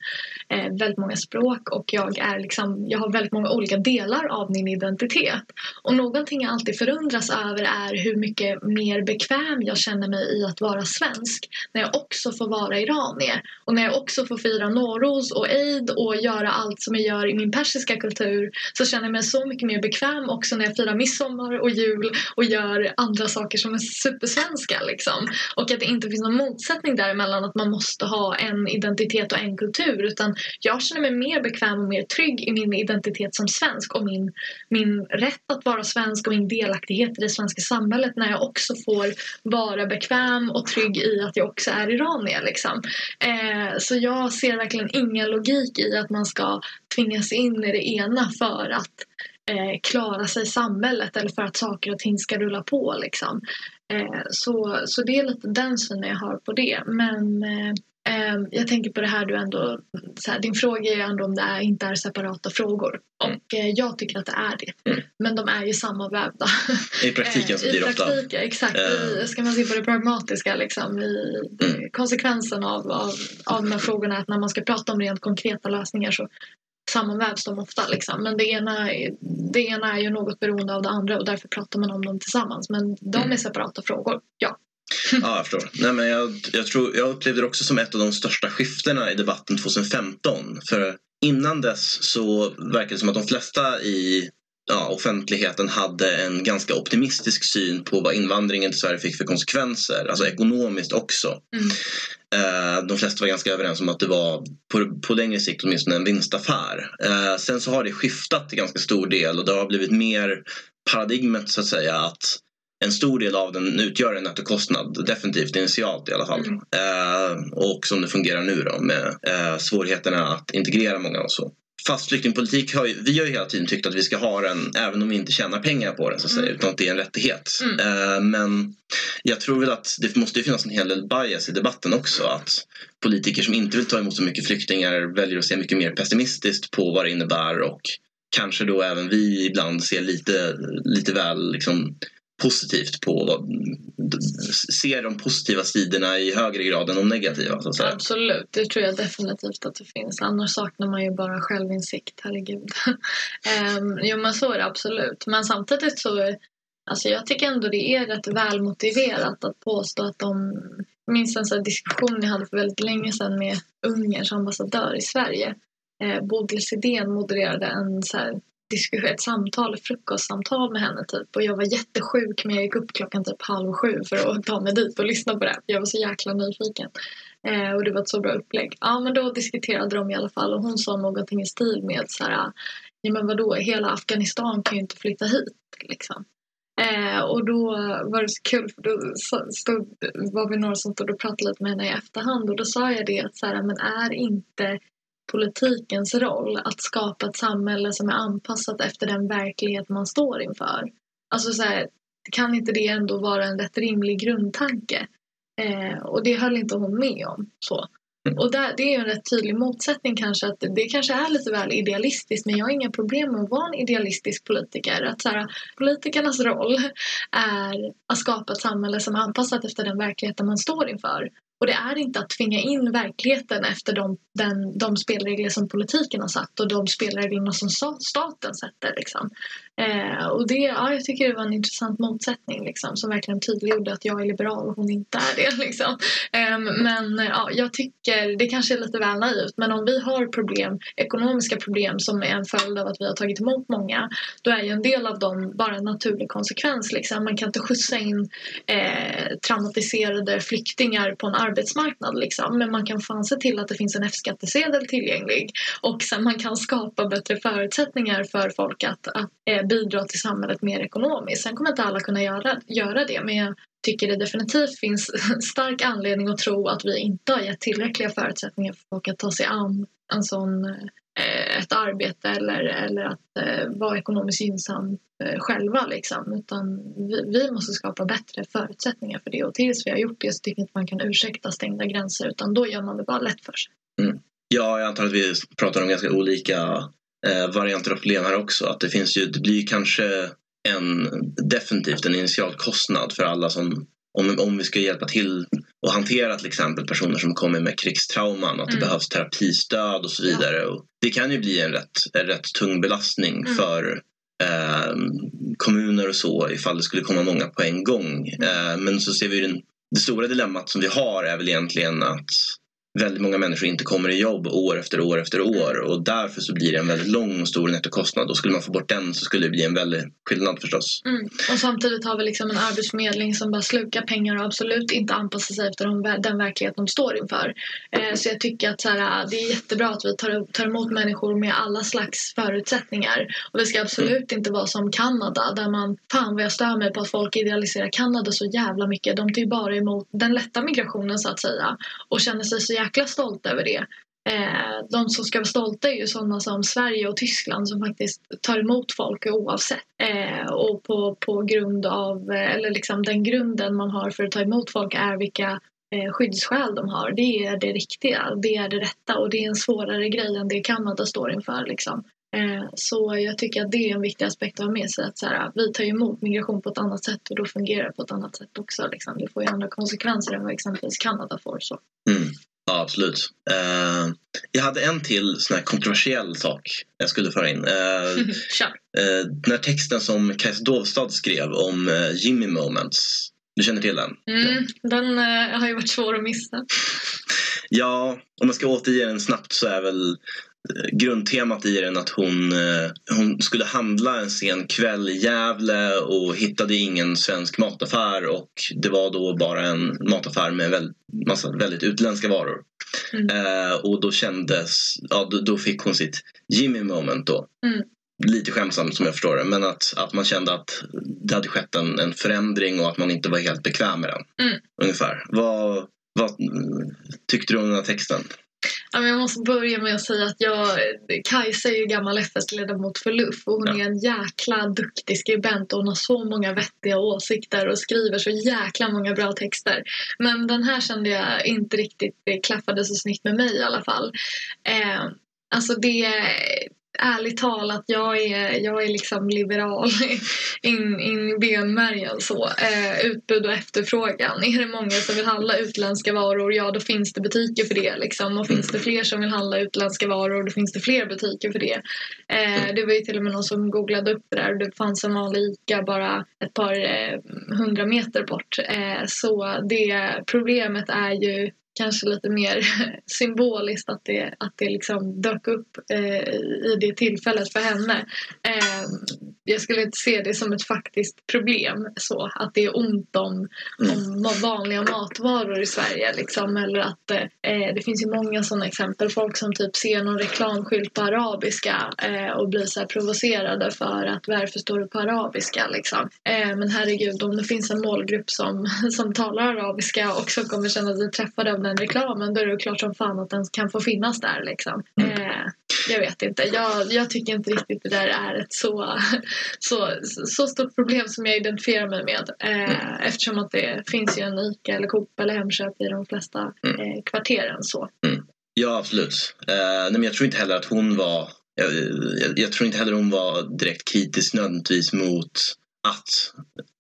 eh, väldigt många språk och jag, är liksom, jag har väldigt många olika delar av min identitet. Och någonting jag alltid förundras över är hur mycket mer bekväm jag känner mig i att vara svensk när jag också får vara iranier och när jag också får fira Nowruz och Eid och göra allt som jag gör i min persiska kultur kultur så känner jag mig så mycket mer bekväm också när jag firar midsommar och jul och gör andra saker som är supersvenska. Liksom. Och att det inte finns någon motsättning däremellan att man måste ha en identitet och en kultur utan jag känner mig mer bekväm och mer trygg i min identitet som svensk och min, min rätt att vara svensk och min delaktighet i det svenska samhället när jag också får vara bekväm och trygg i att jag också är iranier. Liksom. Eh, så jag ser verkligen ingen logik i att man ska tvingas in i det ena för att eh, klara sig i samhället eller för att saker och ting ska rulla på. Liksom. Eh, så, så det är lite den synen jag har på det. Men eh, eh jag tänker på det här du ändå, här, din fråga är ändå om det är, inte är separata frågor. Mm. Och eh, jag tycker att det är det. Mm. Men de är ju sammanvävda. I praktiken så blir det ofta. I praktiken, exakt. I, eh. ska man se på det pragmatiska liksom, i mm. konsekvensen av, av, av de här frågorna att när man ska prata om rent konkreta lösningar så sammanvävs de ofta. Liksom. Men det ena, det ena är ju något beroende av det andra och därför pratar man om dem tillsammans. Men de mm. är separata frågor, ja. ja, jag förstår. Nej, men jag, jag, tror, jag upplevde det också som ett av de största skiftena i debatten 2015. För innan dess så verkade det som att de flesta i ja, offentligheten hade en ganska optimistisk syn på vad invandringen till Sverige fick för konsekvenser, alltså ekonomiskt också. Mm. Eh, de flesta var ganska överens om att det var på, på längre sikt åtminstone en vinstaffär. Eh, sen så har det skiftat till ganska stor del och det har blivit mer paradigmet så att säga att en stor del av den utgör en nettokostnad, definitivt initialt i alla fall. Mm. Eh, och som det fungerar nu då med eh, svårigheterna att integrera många och så fast flyktingpolitik har ju, vi har ju hela tiden tyckt att vi ska ha den även om vi inte tjänar pengar på den så att säga, mm. utan att det är en rättighet. Mm. Uh, men jag tror väl att det måste finnas en hel del bias i debatten också. Att politiker som inte vill ta emot så mycket flyktingar väljer att se mycket mer pessimistiskt på vad det innebär och kanske då även vi ibland ser lite, lite väl liksom, positivt på mm, ser de positiva sidorna i högre grad än de negativa. Så att säga. Absolut, det tror jag definitivt att det finns. Annars saknar man ju bara självinsikt, herregud. um, jo men så är det absolut. Men samtidigt så Alltså jag tycker ändå det är rätt välmotiverat att påstå att de minns en sån diskussion jag hade för väldigt länge sedan med Ungerns ambassadör i Sverige. Eh, Bodil Sidén modererade en så här ett samtal, ett frukostsamtal med henne typ. Och jag var jättesjuk men jag gick upp klockan typ halv sju för att ta mig dit och lyssna på det. Jag var så jäkla nyfiken. Eh, och det var ett så bra upplägg. Ja men då diskuterade de i alla fall och hon sa någonting i stil med så här, ja men vadå, hela Afghanistan kan ju inte flytta hit liksom. Eh, och då var det så kul för då stod, var vi några som stod och pratade lite med henne i efterhand och då sa jag det att så här, men är inte politikens roll att skapa ett samhälle som är anpassat efter den verklighet man står inför. Alltså så här, kan inte det ändå vara en rätt rimlig grundtanke? Eh, och det höll inte hon med om. Så. Mm. Och där, det är en rätt tydlig motsättning kanske att det kanske är lite väl idealistiskt men jag har inga problem med att vara en idealistisk politiker. Att så här, politikernas roll är att skapa ett samhälle som är anpassat efter den verkligheten man står inför. Och det är inte att tvinga in verkligheten efter de, den, de spelregler som politiken har satt och de spelreglerna som staten sätter. Liksom. Eh, och det, ja, jag tycker det var en intressant motsättning liksom, som verkligen tydliggjorde att jag är liberal och hon inte är det. Liksom. Ehm, eh, men ja, jag tycker, det kanske är lite väl naivt, men om vi har problem, ekonomiska problem som är en följd av att vi har tagit emot många, då är ju en del av dem bara en naturlig konsekvens. Liksom. Man kan inte skjutsa in eh, traumatiserade flyktingar på en arbetsmarknad, liksom. men man kan fan se till att det finns en F-skattesedel tillgänglig och sen man kan skapa bättre förutsättningar för folk att, att eh, bidra till samhället mer ekonomiskt. Sen kommer inte alla kunna göra, göra det men jag tycker det definitivt finns stark anledning att tro att vi inte har gett tillräckliga förutsättningar för folk att ta sig an en sån eh, ett arbete eller, eller att eh, vara ekonomiskt gynnsam eh, själva. Liksom. Utan vi, vi, måste skapa bättre förutsättningar för det och tills vi har gjort det så tycker jag inte man kan ursäkta stängda gränser utan då gör man det bara lätt för sig. Mm. Ja, jag antar att vi pratar om ganska olika eh, varianter av problem här också. Att det finns ju, det blir kanske en, definitivt en initialkostnad för alla som om, om vi ska hjälpa till och hantera till exempel personer som kommer med krigstrauman, att det mm. behövs terapistöd och så vidare. Ja. Och det kan ju bli en rätt, en rätt tung belastning mm. för eh, kommuner och så ifall det skulle komma många på en gång. Mm. Eh, men så ser vi den, det stora dilemmat som vi har är väl egentligen att väldigt många människor inte kommer i jobb år efter år efter år och därför så blir det en väldigt lång och stor nettokostnad och skulle man få bort den så skulle det bli en väldig skillnad förstås. Mm. Och samtidigt har vi liksom en arbetsförmedling som bara slukar pengar och absolut inte anpassar sig efter den verklighet de står inför. Eh, så jag tycker att så här, äh, det är jättebra att vi tar, tar emot människor med alla slags förutsättningar och det ska absolut mm. inte vara som Kanada där man, fan vad jag stör mig på att folk idealiserar Kanada så jävla mycket. De tar ju bara emot den lätta migrationen så att säga och känner sig så jäkla stolta över det. Eh, de som ska vara stolta är ju sådana som Sverige och Tyskland som faktiskt tar emot folk oavsett. Eh, och på, på grund av, eh, eller liksom den grunden man har för att ta emot folk är vilka eh, skyddsskäl de har. Det är det riktiga, det är det rätta och det är en svårare grej än det Kanada står inför. Liksom. Eh, så jag tycker att det är en viktig aspekt att ha med sig. Att så här, vi tar emot migration på ett annat sätt och då fungerar det på ett annat sätt också. Liksom. Det får ju andra konsekvenser än vad exempelvis Kanada får. Så. Mm. Ja, absolut. Uh, jag hade en till sån här kontroversiell sak jag skulle föra in. Uh, uh, den här texten som Kajsa Dovstad skrev om Jimmy Moments. Du känner till den? Mm, den har ju varit svår att missa. ja, om man ska återge den snabbt så är väl grundtemat i den att hon, eh, hon skulle handla en sen kväll i Gävle och hittade ingen svensk mataffär och det var då bara en mataffär med väl, massa väldigt utländska varor. Mm. Eh, och då kändes, ja då, då, fick hon sitt Jimmy moment då. Mm. Lite skämsamt som jag förstår det men att, att man kände att det hade skett en, en förändring och att man inte var helt bekväm med den. Mm. Ungefär. Vad, vad tyckte du om den här texten? Jag måste börja med att säga att jag, Kajsa är ju gammal FS-ledamot för LUF och hon ja. är en jäkla duktig skribent och hon har så många vettiga åsikter och skriver så jäkla många bra texter. Men den här kände jag inte riktigt klaffade så snyggt med mig i alla fall. Eh, alltså det ärligt talat, jag är, jag är liksom liberal in, in i benmärgen så. Eh, utbud och efterfrågan. Är det många som vill handla utländska varor, ja då finns det butiker för det liksom. Och finns det fler som vill handla utländska varor, då finns det fler butiker för det. Eh, det var ju till och med någon som googlade upp det där och det fanns en vanlig ICA bara ett par eh, hundra meter bort. Eh, så det problemet är ju kanske lite mer symboliskt att det, att det liksom dök upp eh, i det tillfället för henne. Eh, jag skulle inte se det som ett faktiskt problem så att det är ont om, om vanliga matvaror i Sverige liksom, eller att eh, det finns ju många sådana exempel folk som typ ser någon reklamskylt på arabiska eh, och blir så provocerade för att varför står det på arabiska liksom. Eh, men herregud om det finns en målgrupp som, som talar arabiska och som kommer känna sig träffade av den reklamen då är det klart som fan att den kan få finnas där liksom. Mm. Eh, jag vet inte. Jag, jag tycker inte riktigt det där är ett så, så, så stort problem som jag identifierar mig med. Eh, mm. Eftersom att det finns ju en ICA eller Coop eller Hemköp i de flesta mm. eh, kvarteren. Så. Mm. Ja, absolut. Eh, nej, men jag tror inte heller att hon var jag, jag, jag, tror inte heller hon var direkt kritisk nödvändigtvis mot att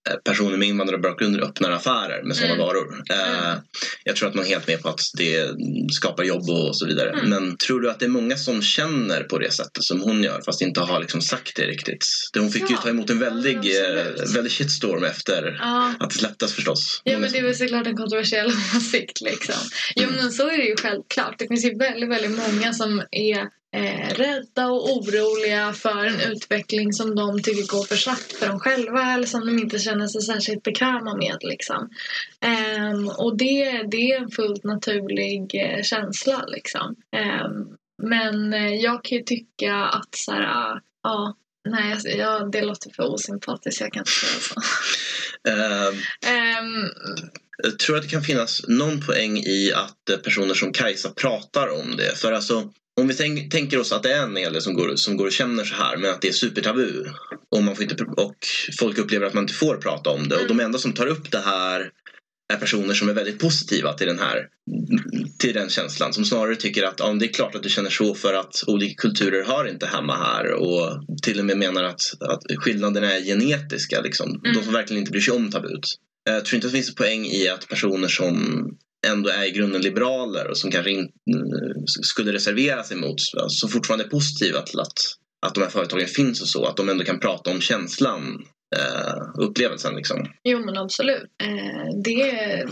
eh, personer med invandrarbakgrund öppnar affärer med sådana mm. varor. Eh, mm. Jag tror att man är helt med på att det skapar jobb och så vidare. Mm. Men tror du att det är många som känner på det sättet som hon gör fast inte har liksom sagt det riktigt? Hon fick ja. ju ta emot en väldig, ja, eh, väldig shitstorm efter ja. att det släpptes förstås. Ja men det är väl såklart en kontroversiell åsikt liksom. Jo mm. men så är det ju självklart. Det finns ju väldigt, väldigt många som är eh, rädda och oroliga för en utveckling som de tycker går för sakta för dem själva eller som de inte känner sig särskilt bekväma med. Liksom. Eh, och det, det är en fullt naturlig eh, känsla. Liksom. Ehm, eh, men jag kan ju tycka att så här, ja, Nej, ja, det låter för osympatiskt. Jag kan inte säga så. Um, um, jag tror att det kan finnas någon poäng i att personer som Kajsa pratar om det. För alltså, om vi tänk, tänker oss att det är en Eli som går, som går och känner så här men att det är supertabu och, man får inte, och folk upplever att man inte får prata om det och de enda som tar upp det här är personer som är väldigt positiva till den här till den känslan som snarare tycker att ja, det är klart att du känner så för att olika kulturer hör inte hemma här och till och med menar att, att skillnaderna är genetiska. Liksom. Mm. De som verkligen inte bryr sig om tabut. Jag tror inte att det finns en poäng i att personer som ändå är i grunden liberaler och som kanske in, mm, skulle reservera sig mot, som fortfarande är positiva till att, att de här företagen finns och så, att de ändå kan prata om känslan Uh, upplevelsen. Liksom. Jo men absolut. Uh, det,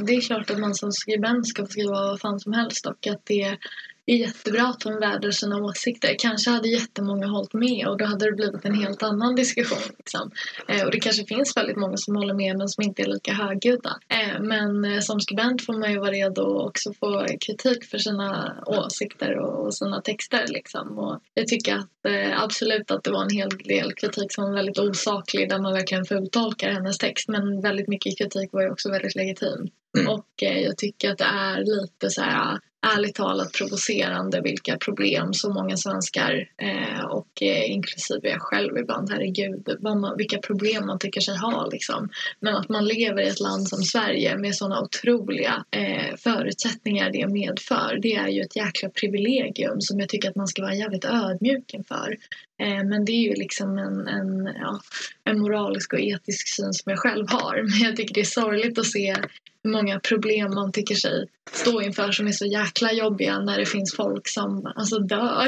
det är klart att man som skribent ska få skriva vad fan som helst och att det är jättebra att hon vädrar sina åsikter. Kanske hade jättemånga hållit med och då hade det blivit en helt annan diskussion. Liksom. Eh, och det kanske finns väldigt många som håller med men som inte är lika högljudda. Eh, men eh, som skribent får man ju vara redo att också få kritik för sina åsikter och, och sina texter. Liksom. Och jag tycker att eh, absolut att det var en hel del kritik som var väldigt osaklig där man verkligen fultolkar hennes text men väldigt mycket kritik var ju också väldigt legitim. Mm. Och eh, jag tycker att det är lite så här ärligt talat provocerande vilka problem så många svenskar eh, och eh, inklusive jag själv ibland, herregud, man, vilka problem man tycker sig ha liksom. Men att man lever i ett land som Sverige med sådana otroliga eh, förutsättningar det medför, det är ju ett jäkla privilegium som jag tycker att man ska vara jävligt ödmjuk inför. Eh, men det är ju liksom en, en, ja, en moralisk och etisk syn som jag själv har. Men jag tycker det är sorgligt att se hur många problem man tycker sig stå inför som är så jäkla jobbiga när det finns folk som alltså, dör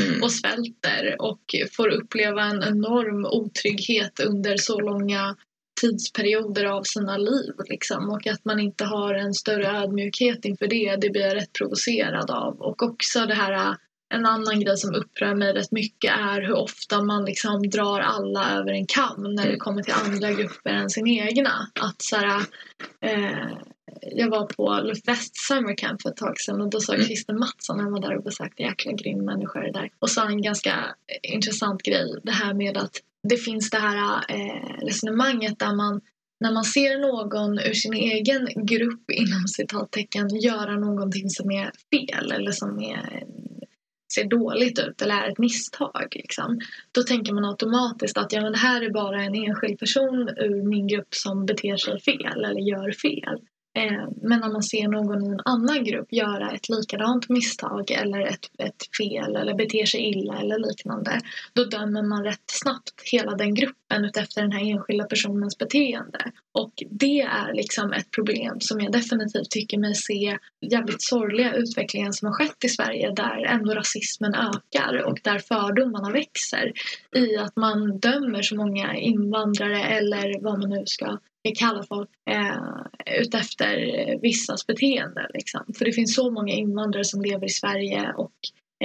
mm. och svälter och får uppleva en enorm otrygghet under så långa tidsperioder av sina liv. Liksom. Och att man inte har en större ödmjukhet inför det, det blir jag rätt provocerad av. Och också det här en annan grej som upprör mig rätt mycket är hur ofta man liksom drar alla över en kam när det kommer till andra grupper än sin egna. Att så här, eh, jag var på Lufvest Summer Camp för ett tag sedan och då sa mm. Christer Mattsson, han var där och besökte jäkla grym människor där och sa en ganska intressant grej. Det här med att det finns det här eh, resonemanget där man när man ser någon ur sin egen grupp inom citattecken göra någonting som är fel eller som är ser dåligt ut eller är ett misstag. Liksom. Då tänker man automatiskt att ja, men det här är bara en enskild person ur min grupp som beter sig fel eller gör fel. Eh, men när man ser någon i en annan grupp göra ett likadant misstag eller ett, ett fel eller beter sig illa eller liknande då dömer man rätt snabbt hela den gruppen utefter den här enskilda personens beteende. Och det är liksom ett problem som jag definitivt tycker mig se jävligt sorgliga utvecklingen som har skett i Sverige där ändå rasismen ökar och där fördomarna växer i att man dömer så många invandrare eller vad man nu ska kalla folk eh, utefter vissas beteende. Liksom. För det finns så många invandrare som lever i Sverige och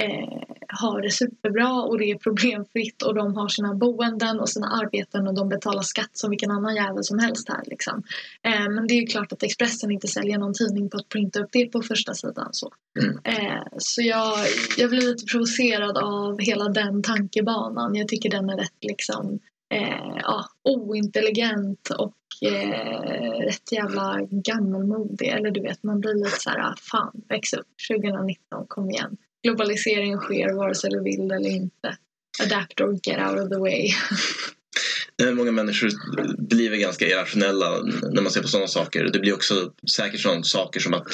eh, har det superbra och det är problemfritt och de har sina boenden och sina arbeten och de betalar skatt som vilken annan jävel som helst här. Liksom. Eh, men det är klart att Expressen inte säljer någon tidning på att printa upp det på första sidan. Så, mm. eh, så jag, jag blir lite provocerad av hela den tankebanan. Jag tycker den är rätt liksom, eh, ja, ointelligent och eh, rätt jävla gammalmodig. Eller du vet, man blir lite så här, fan, väx upp, 2019, kom igen. Globalisering sker vare sig du vill eller inte. Adapt or get out of the way. Eh, många människor blir ganska irrationella när man ser på sådana saker. Det blir också säkert sådana saker som att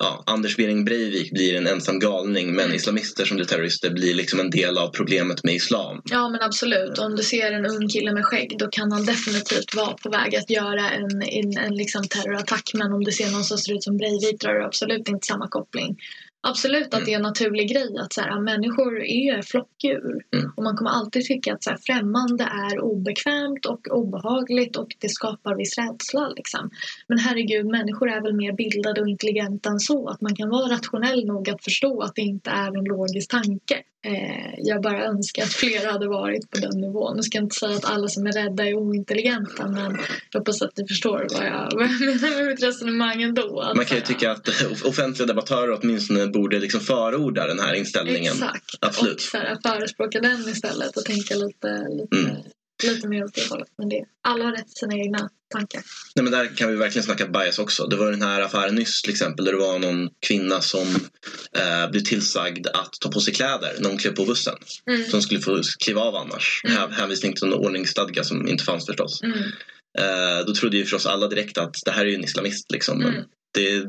ja, Anders Behring Breivik blir en ensam galning men islamister som blir terrorister blir liksom en del av problemet med islam. Ja men absolut. Om du ser en ung kille med skägg då kan han definitivt vara på väg att göra en, en, en liksom terrorattack men om du ser någon som ser ut som Breivik drar du absolut inte samma koppling. Absolut att mm. det är en naturlig grej att så här, människor är flockdjur. Mm. Och man kommer alltid tycka att så här, främmande är obekvämt och obehagligt och det skapar viss rädsla. Liksom. Men herregud, människor är väl mer bildade och intelligenta än så. Att man kan vara rationell nog att förstå att det inte är en logisk tanke. Eh, jag bara önskar att fler hade varit på den nivån. Nu ska jag inte säga att alla som är rädda är ointelligenta men jag hoppas att ni förstår vad jag menar med mitt resonemang ändå. Man kan ju tycka att offentliga debattörer åtminstone borde liksom förorda den här inställningen. Exakt, Absolut. och så här, förespråka den istället och tänka lite, lite mm lite mer åt det hållet. Men det, alla har rätt till sina egna tankar. Nej, men där kan vi verkligen snacka bias också. Det var den här affären nyss till exempel där det var någon kvinna som eh, blev tillsagd att ta på sig kläder när hon klev på bussen. Mm. Som skulle få kliva av annars. Mm. Hänvisning till en ordningsstadga som inte fanns förstås. Mm. Eh, då trodde ju förstås alla direkt att det här är en islamist. Liksom. Men Mm. Det,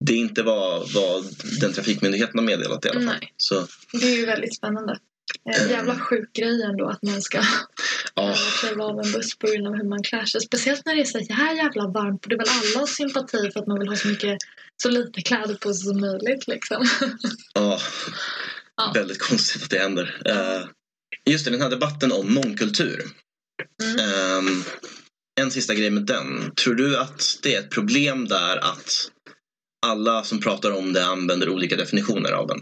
det är inte vad, vad den trafikmyndigheten har meddelat i alla fall. Nej. Så, Det är ju väldigt spännande. En jävla sjuk grej ändå att man ska ja, kliva av en buss på grund av hur man klär sig. Speciellt när det är så här jävla varmt. Det är väl alla sympati för att man vill ha så mycket så lite kläder på sig som möjligt liksom. ja, Ja. väldigt konstigt att det händer. Eh, just det, den här debatten om mångkultur. Mm. Ehm, en sista grej med den. Tror du att det är ett problem där att alla som pratar om det använder olika definitioner av den?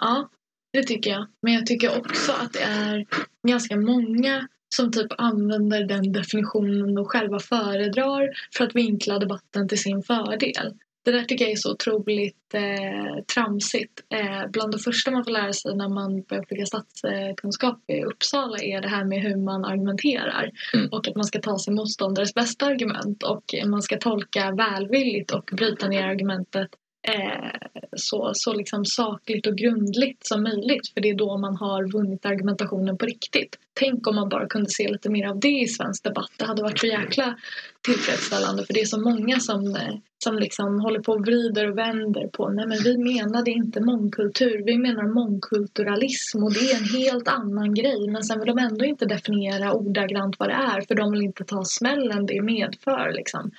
Ja, det tycker jag. Men jag tycker också att det är ganska många som typ använder den definitionen och själva föredrar för att vinkla debatten till sin fördel. Det där tycker jag är så otroligt eh, tramsigt. Eh, bland det första man får lära sig när man börjar plugga statskunskap i Uppsala är det här med hur man argumenterar. Mm. Och att man ska ta sin motståndares bästa argument och man ska tolka välvilligt och bryta ner argumentet eh, så, så liksom sakligt och grundligt som möjligt. För det är då man har vunnit argumentationen på riktigt. Tänk om man bara kunde se lite mer av det i svensk debatt. Det hade varit så jäkla tillfredsställande för det är så många som, eh, som liksom håller på och vrider och vänder på nej men vi menade inte mångkultur, vi menar mångkulturalism och det är en helt annan grej men sen vill de ändå inte definiera ordagrant vad det är för de vill inte ta smällen det medför liksom.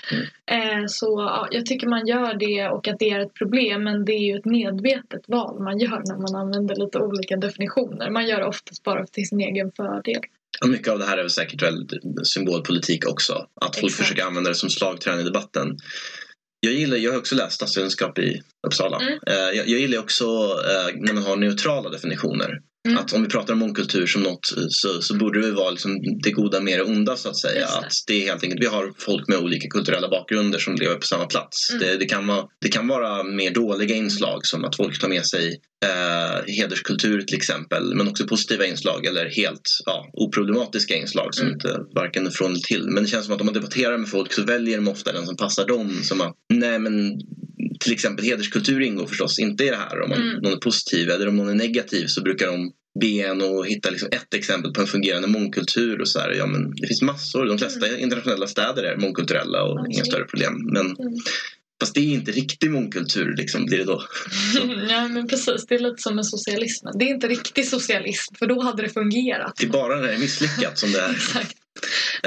Eh, så ja, jag tycker man gör det och att det är ett problem men det är ju ett medvetet val man gör när man använder lite olika definitioner. Man gör det oftast bara till sin egen fördel. Mycket av det här är väl säkert väl symbolpolitik också. Att folk Exakt. försöker använda det som slagträn i debatten. Jag, gillar, jag har också läst statsvetenskap i Uppsala. Mm. Eh, jag, jag gillar också eh, när man har neutrala definitioner. Mm. Att om vi pratar om mångkultur som något så, så borde det vara liksom det goda med det onda så att säga. Det. Att det är helt enkelt, vi har folk med olika kulturella bakgrunder som lever på samma plats. Mm. Det, det, kan vara, det kan vara mer dåliga inslag som att folk tar med sig eh, hederskultur till exempel. Men också positiva inslag eller helt ja, oproblematiska inslag som Mm. inte varken från eller till. Men det känns som att om man debatterar med folk så väljer de ofta den som passar dem. Som att, nej men till exempel hederskultur ingår förstås inte i det här. Om man, Mm. någon är positiv eller om någon är negativ så brukar de be en och hitta liksom ett exempel på en fungerande mångkultur. Och så här. Ja, men det finns massor. De flesta internationella städer är mångkulturella och inga Absolut. större problem. Men, Mm. Fast det är inte riktig mångkultur liksom, blir det då. ja men precis, det är lite som med socialismen. Det är inte riktig socialism för då hade det fungerat. Det är bara när det är misslyckat som det är. Exakt.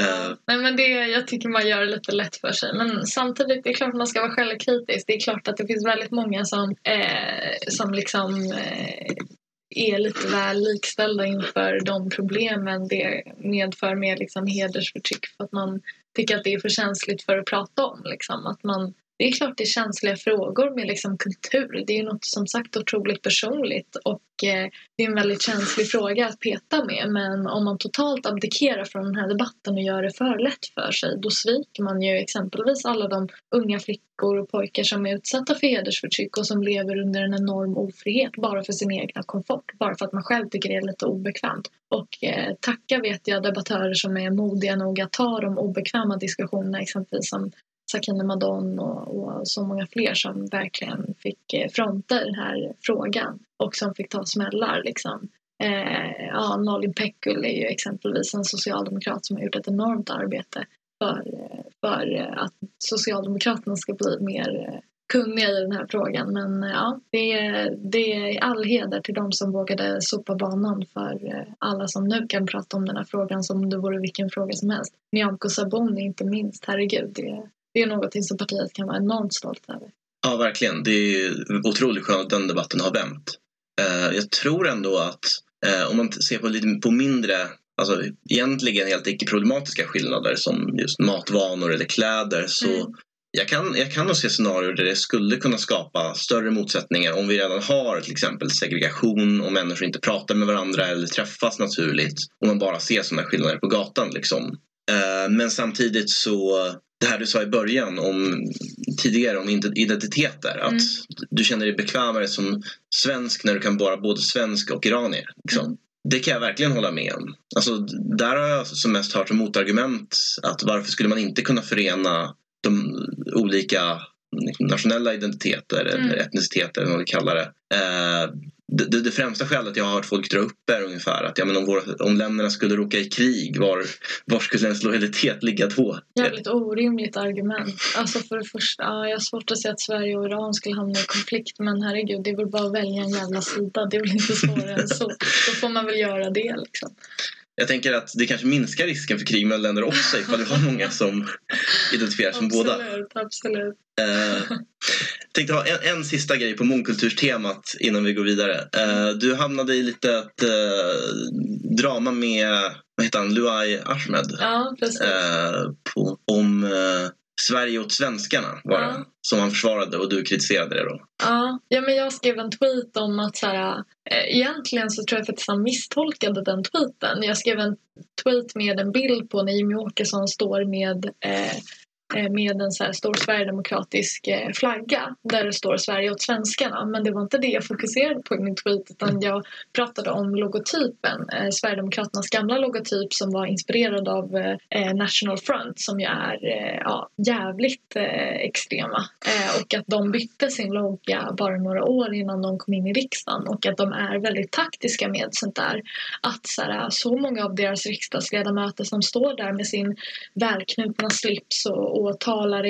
Uh. Nej, men det, jag tycker man gör det lite lätt för sig. Men samtidigt, det är klart man ska vara självkritisk. Det är klart att det finns väldigt många som, eh, som liksom eh, är lite väl likställda inför de problemen det medför med liksom hedersförtryck. För att man tycker att det är för känsligt för att prata om. Liksom. Att man, det är klart det är känsliga frågor med liksom kultur. Det är ju något som sagt otroligt personligt och eh, det är en väldigt känslig fråga att peta med. Men om man totalt abdikerar från den här debatten och gör det för lätt för sig då sviker man ju exempelvis alla de unga flickor och pojkar som är utsatta för hedersförtryck och som lever under en enorm ofrihet bara för sin egna komfort. Bara för att man själv tycker det är lite obekvämt. Och eh, tacka vet jag debattörer som är modiga nog att ta de obekväma diskussionerna exempelvis som Sakine Madon och, och så många fler som verkligen fick eh, fronta den här frågan och som fick ta smällar. Liksom. Eh, ja, Nalin Pekgul är ju exempelvis en socialdemokrat som har gjort ett enormt arbete för, eh, för eh, att Socialdemokraterna ska bli mer kunniga i den här frågan. Men ja, det är, det är all heder till de som vågade sopa banan för alla som nu kan prata om den här frågan som om det vore vilken fråga som helst. Nyamko Sabuni inte minst, herregud. Det, det är något som partiet kan vara enormt stolt över. Ja, verkligen. Det är otroligt skönt att den debatten har vänt. Eh, jag tror ändå att eh, om man ser på lite på mindre, alltså egentligen helt icke-problematiska skillnader som just matvanor eller kläder så Mm. jag, kan, jag kan nog se scenarier där det skulle kunna skapa större motsättningar om vi redan har till exempel segregation och människor inte pratar med varandra eller träffas naturligt och man bara ser sådana skillnader på gatan. Liksom. Eh, men samtidigt så det här du sa i början om tidigare om identiteter. Att Mm. du känner dig bekvämare som svensk när du kan vara både svensk och iranier. Liksom. Mm. det kan jag verkligen hålla med om. Alltså, där har jag som mest hört som motargument att varför skulle man inte kunna förena de olika nationella identiteter mm. eller etniciteter eller vad vi kallar det. Eh, det, det, främsta skälet jag har hört folk dra upp är ungefär att ja, men om, våra, om länderna skulle råka i krig, var, var skulle ens lojalitet ligga då? Jävligt orimligt argument. Alltså för det första, ja, jag har svårt att se att Sverige och Iran skulle hamna i konflikt men herregud, det är väl bara att välja en jävla sida. Det är väl inte svårare än så. Då får man väl göra det liksom. Jag tänker att det kanske minskar risken för krig mellan länder också ifall vi har många som identifierar sig som båda. Absolut, absolut. Uh, tänkte ha en, en sista grej på mångkulturstemat innan vi går vidare. Uh, du hamnade i lite ett uh, drama med vad heter han, Luai Ahmed. Ja, precis. På, om Sverige åt svenskarna var ja. det, som han försvarade och du kritiserade det då. Ja, ja men jag skrev en tweet om att så här, eh, egentligen så tror jag faktiskt han misstolkade den tweeten. Jag skrev en tweet med en bild på när Jimmie Åkesson står med Eh, med en så här stor sverigedemokratisk eh, flagga där det står Sverige åt svenskarna. Men det var inte det jag fokuserade på i min tweet utan jag pratade om logotypen. Eh, Sverigedemokraternas gamla logotyp som var inspirerad av National Front som ju är ja, jävligt extrema. Och att de bytte sin logga bara några år innan de kom in i riksdagen och att de är väldigt taktiska med sånt där. Att så, här, så många av deras riksdagsledamöter som står där med sin välknutna slips och och talar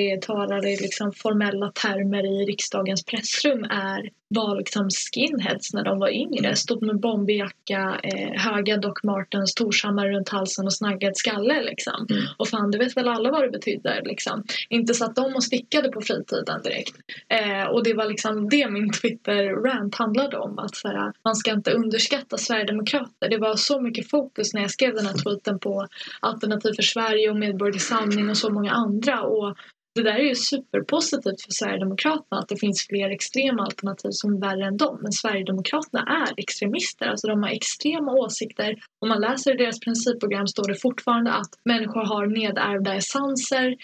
i, liksom formella termer i riksdagens pressrum är var liksom skinheads när de var yngre. Stod med bomberjacka, eh, höga Doc Martens, Torshammar runt halsen och snaggad skalle. Liksom. Mm. Och fan, det vet väl alla vad det betyder. Liksom. Inte så att de och stickade på fritiden direkt. Eh, och det var liksom det min Twitter-rant handlade om. Att såhär, man ska inte underskatta Sverigedemokrater. Det var så mycket fokus när jag skrev den här tweeten på Alternativ för Sverige och Medborgerlig Samling och så många andra. Och det där är ju superpositivt för Sverigedemokraterna att det finns fler extrema alternativ som är värre än dem. Men Sverigedemokraterna är extremister, alltså de har extrema åsikter. Om man läser i deras principprogram står det fortfarande att människor har nedärvda essenser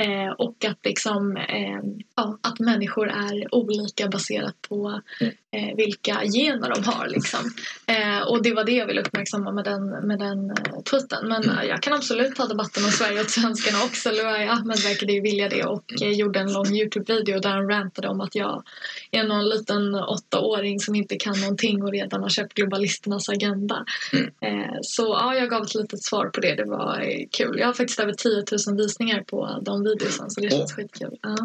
Eh, och att, liksom, eh, ja, att människor är olika baserat på mm. eh, vilka gener de har. Liksom. Eh, och det var det jag ville uppmärksamma med den, med den eh, tweeten. Men mm. jag kan absolut ta debatten om Sverige och svenskarna också. Luai Ahmed verkade ju vilja det och gjorde en lång Youtube-video där han rantade om att jag är någon liten åttaåring som inte kan någonting och redan har köpt globalisternas agenda. Mm. så ja, jag gav ett litet svar på det. Det var kul. Jag har faktiskt över 10 000 visningar på de videosen så det känns oh. skitkul. Ja.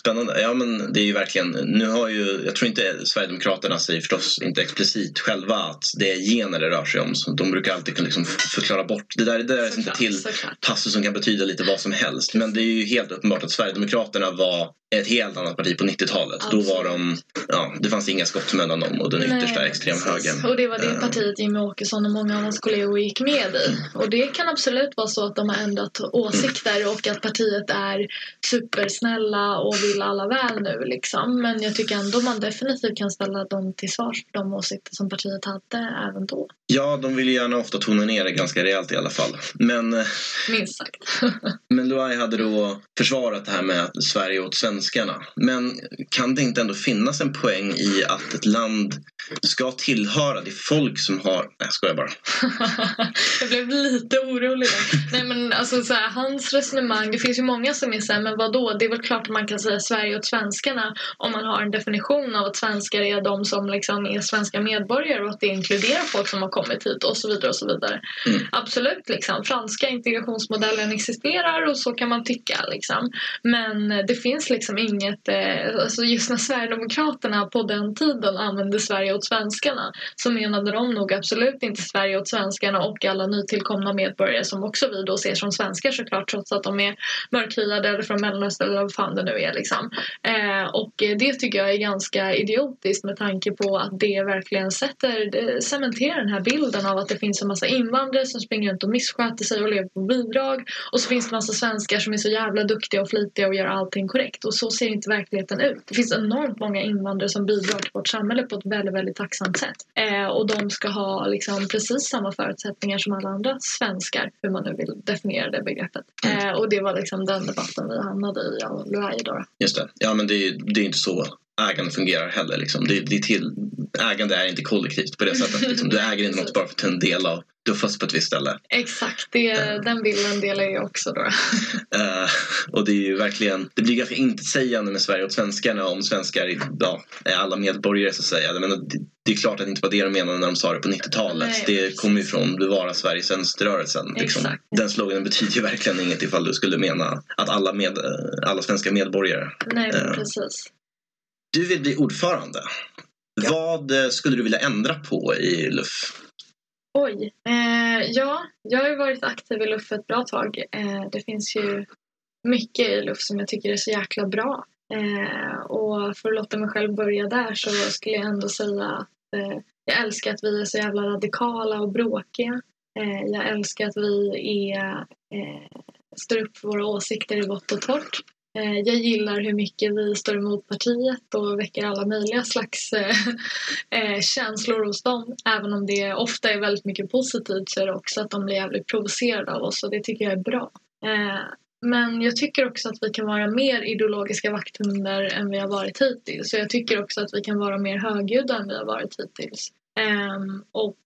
Spännande. Ja men det är ju verkligen, nu har ju, jag tror inte Sverigedemokraterna säger förstås inte explicit själva att det är gener det rör sig om. Så de brukar alltid kunna liksom förklara bort, det där, det där är inte till passus som kan betyda lite vad som helst. Men det är ju helt uppenbart att Sverigedemokraterna var ett helt annat parti på 90-talet. Då var de, ja, det fanns inga skott mellan dem och den Nej, yttersta extremhögern. Och det var det uh, partiet Jimmie Åkesson och många av hans kollegor gick med i. Och det kan absolut vara så att de har ändrat åsikter och att partiet är supersnälla och vill alla väl nu liksom. Men jag tycker ändå man definitivt kan ställa dem till svars för de åsikter som partiet hade även då. Ja, de vill gärna ofta tona ner det ganska rejält i alla fall. Men, eh, Minst sagt. men Luai hade då försvarat det här med att Sverige åt svenskarna. Men kan det inte ändå finnas en poäng i att ett land ska tillhöra det folk som har... Nej, jag skojar bara. jag blev lite orolig. Nej, men alltså så här, hans resonemang, det finns ju många som är såhär, men vadå, det är väl klart att man kan säga Sverige åt svenskarna om man har en definition av att svenskar är de som liksom är svenska medborgare och att det inkluderar folk som har kommit hit och så vidare och så vidare. Mm. Absolut, liksom. franska integrationsmodellen existerar och så kan man tycka. Liksom. Men det finns liksom inget, eh, alltså just när Sverigedemokraterna på den tiden använde Sverige åt svenskarna så menade de nog absolut inte Sverige åt svenskarna och alla nytillkomna medborgare som också vi då ser som svenskar såklart trots att de är mörkhyade eller från Mellanöstern eller vad fan det nu är. Liksom. Eh, och det tycker jag är ganska idiotiskt med tanke på att det verkligen sätter, cementerar den här bilden av att det finns en massa invandrare som springer runt och missköter sig och lever på bidrag och så finns det en massa svenskar som är så jävla duktiga och flitiga och gör allting korrekt och så ser inte verkligheten ut. Det finns enormt många invandrare som bidrar till vårt samhälle på ett väldigt, väldigt tacksamt sätt eh, och de ska ha liksom precis samma förutsättningar som alla andra svenskar, hur man nu vill definiera det begreppet. Eh, och det var liksom den debatten vi hamnade i, och Luai då. Just det. Ja men det det är inte så ägande fungerar heller. Liksom. Det, det är till, ägande är inte kollektivt på det sättet. Liksom. Du äger inte något bara för att du är en del av du fast på ett visst ställe. Exakt, det, uh, den bilden delar jag också då. uh, och det är ju verkligen, det blir ganska intetsägande med Sverige åt svenskarna om svenskar ja, är alla medborgare så att säga. Men det, det är klart att det inte var det de menade när de sa det på 90-talet. Det kommer ju från Bevara Sveriges vänsterrörelsen. Liksom. Den sloganen betyder ju verkligen inget ifall du skulle mena att alla, med, alla svenska medborgare. Nej, uh, precis. Du vill bli ordförande. Ja. Vad skulle du vilja ändra på i LUF? Oj. Eh, ja, jag har ju varit aktiv i LUF ett bra tag. Eh, det finns ju mycket i LUF som jag tycker är så jäkla bra. Eh, och för att låta mig själv börja där så skulle jag ändå säga att eh, jag älskar att vi är så jävla radikala och bråkiga. Eh, jag älskar att vi är, eh, står upp för våra åsikter i vått och torrt. Eh, jag gillar hur mycket vi står emot partiet och väcker alla möjliga slags eh, eh, känslor hos dem. Även om det ofta är väldigt mycket positivt så är det också att de blir jävligt provocerade av oss och det tycker jag är bra. Men jag tycker också att vi kan vara mer ideologiska vakthundar än vi har varit hittills. Så jag tycker också att vi kan vara mer högljudda än vi har varit hittills. Ehm, och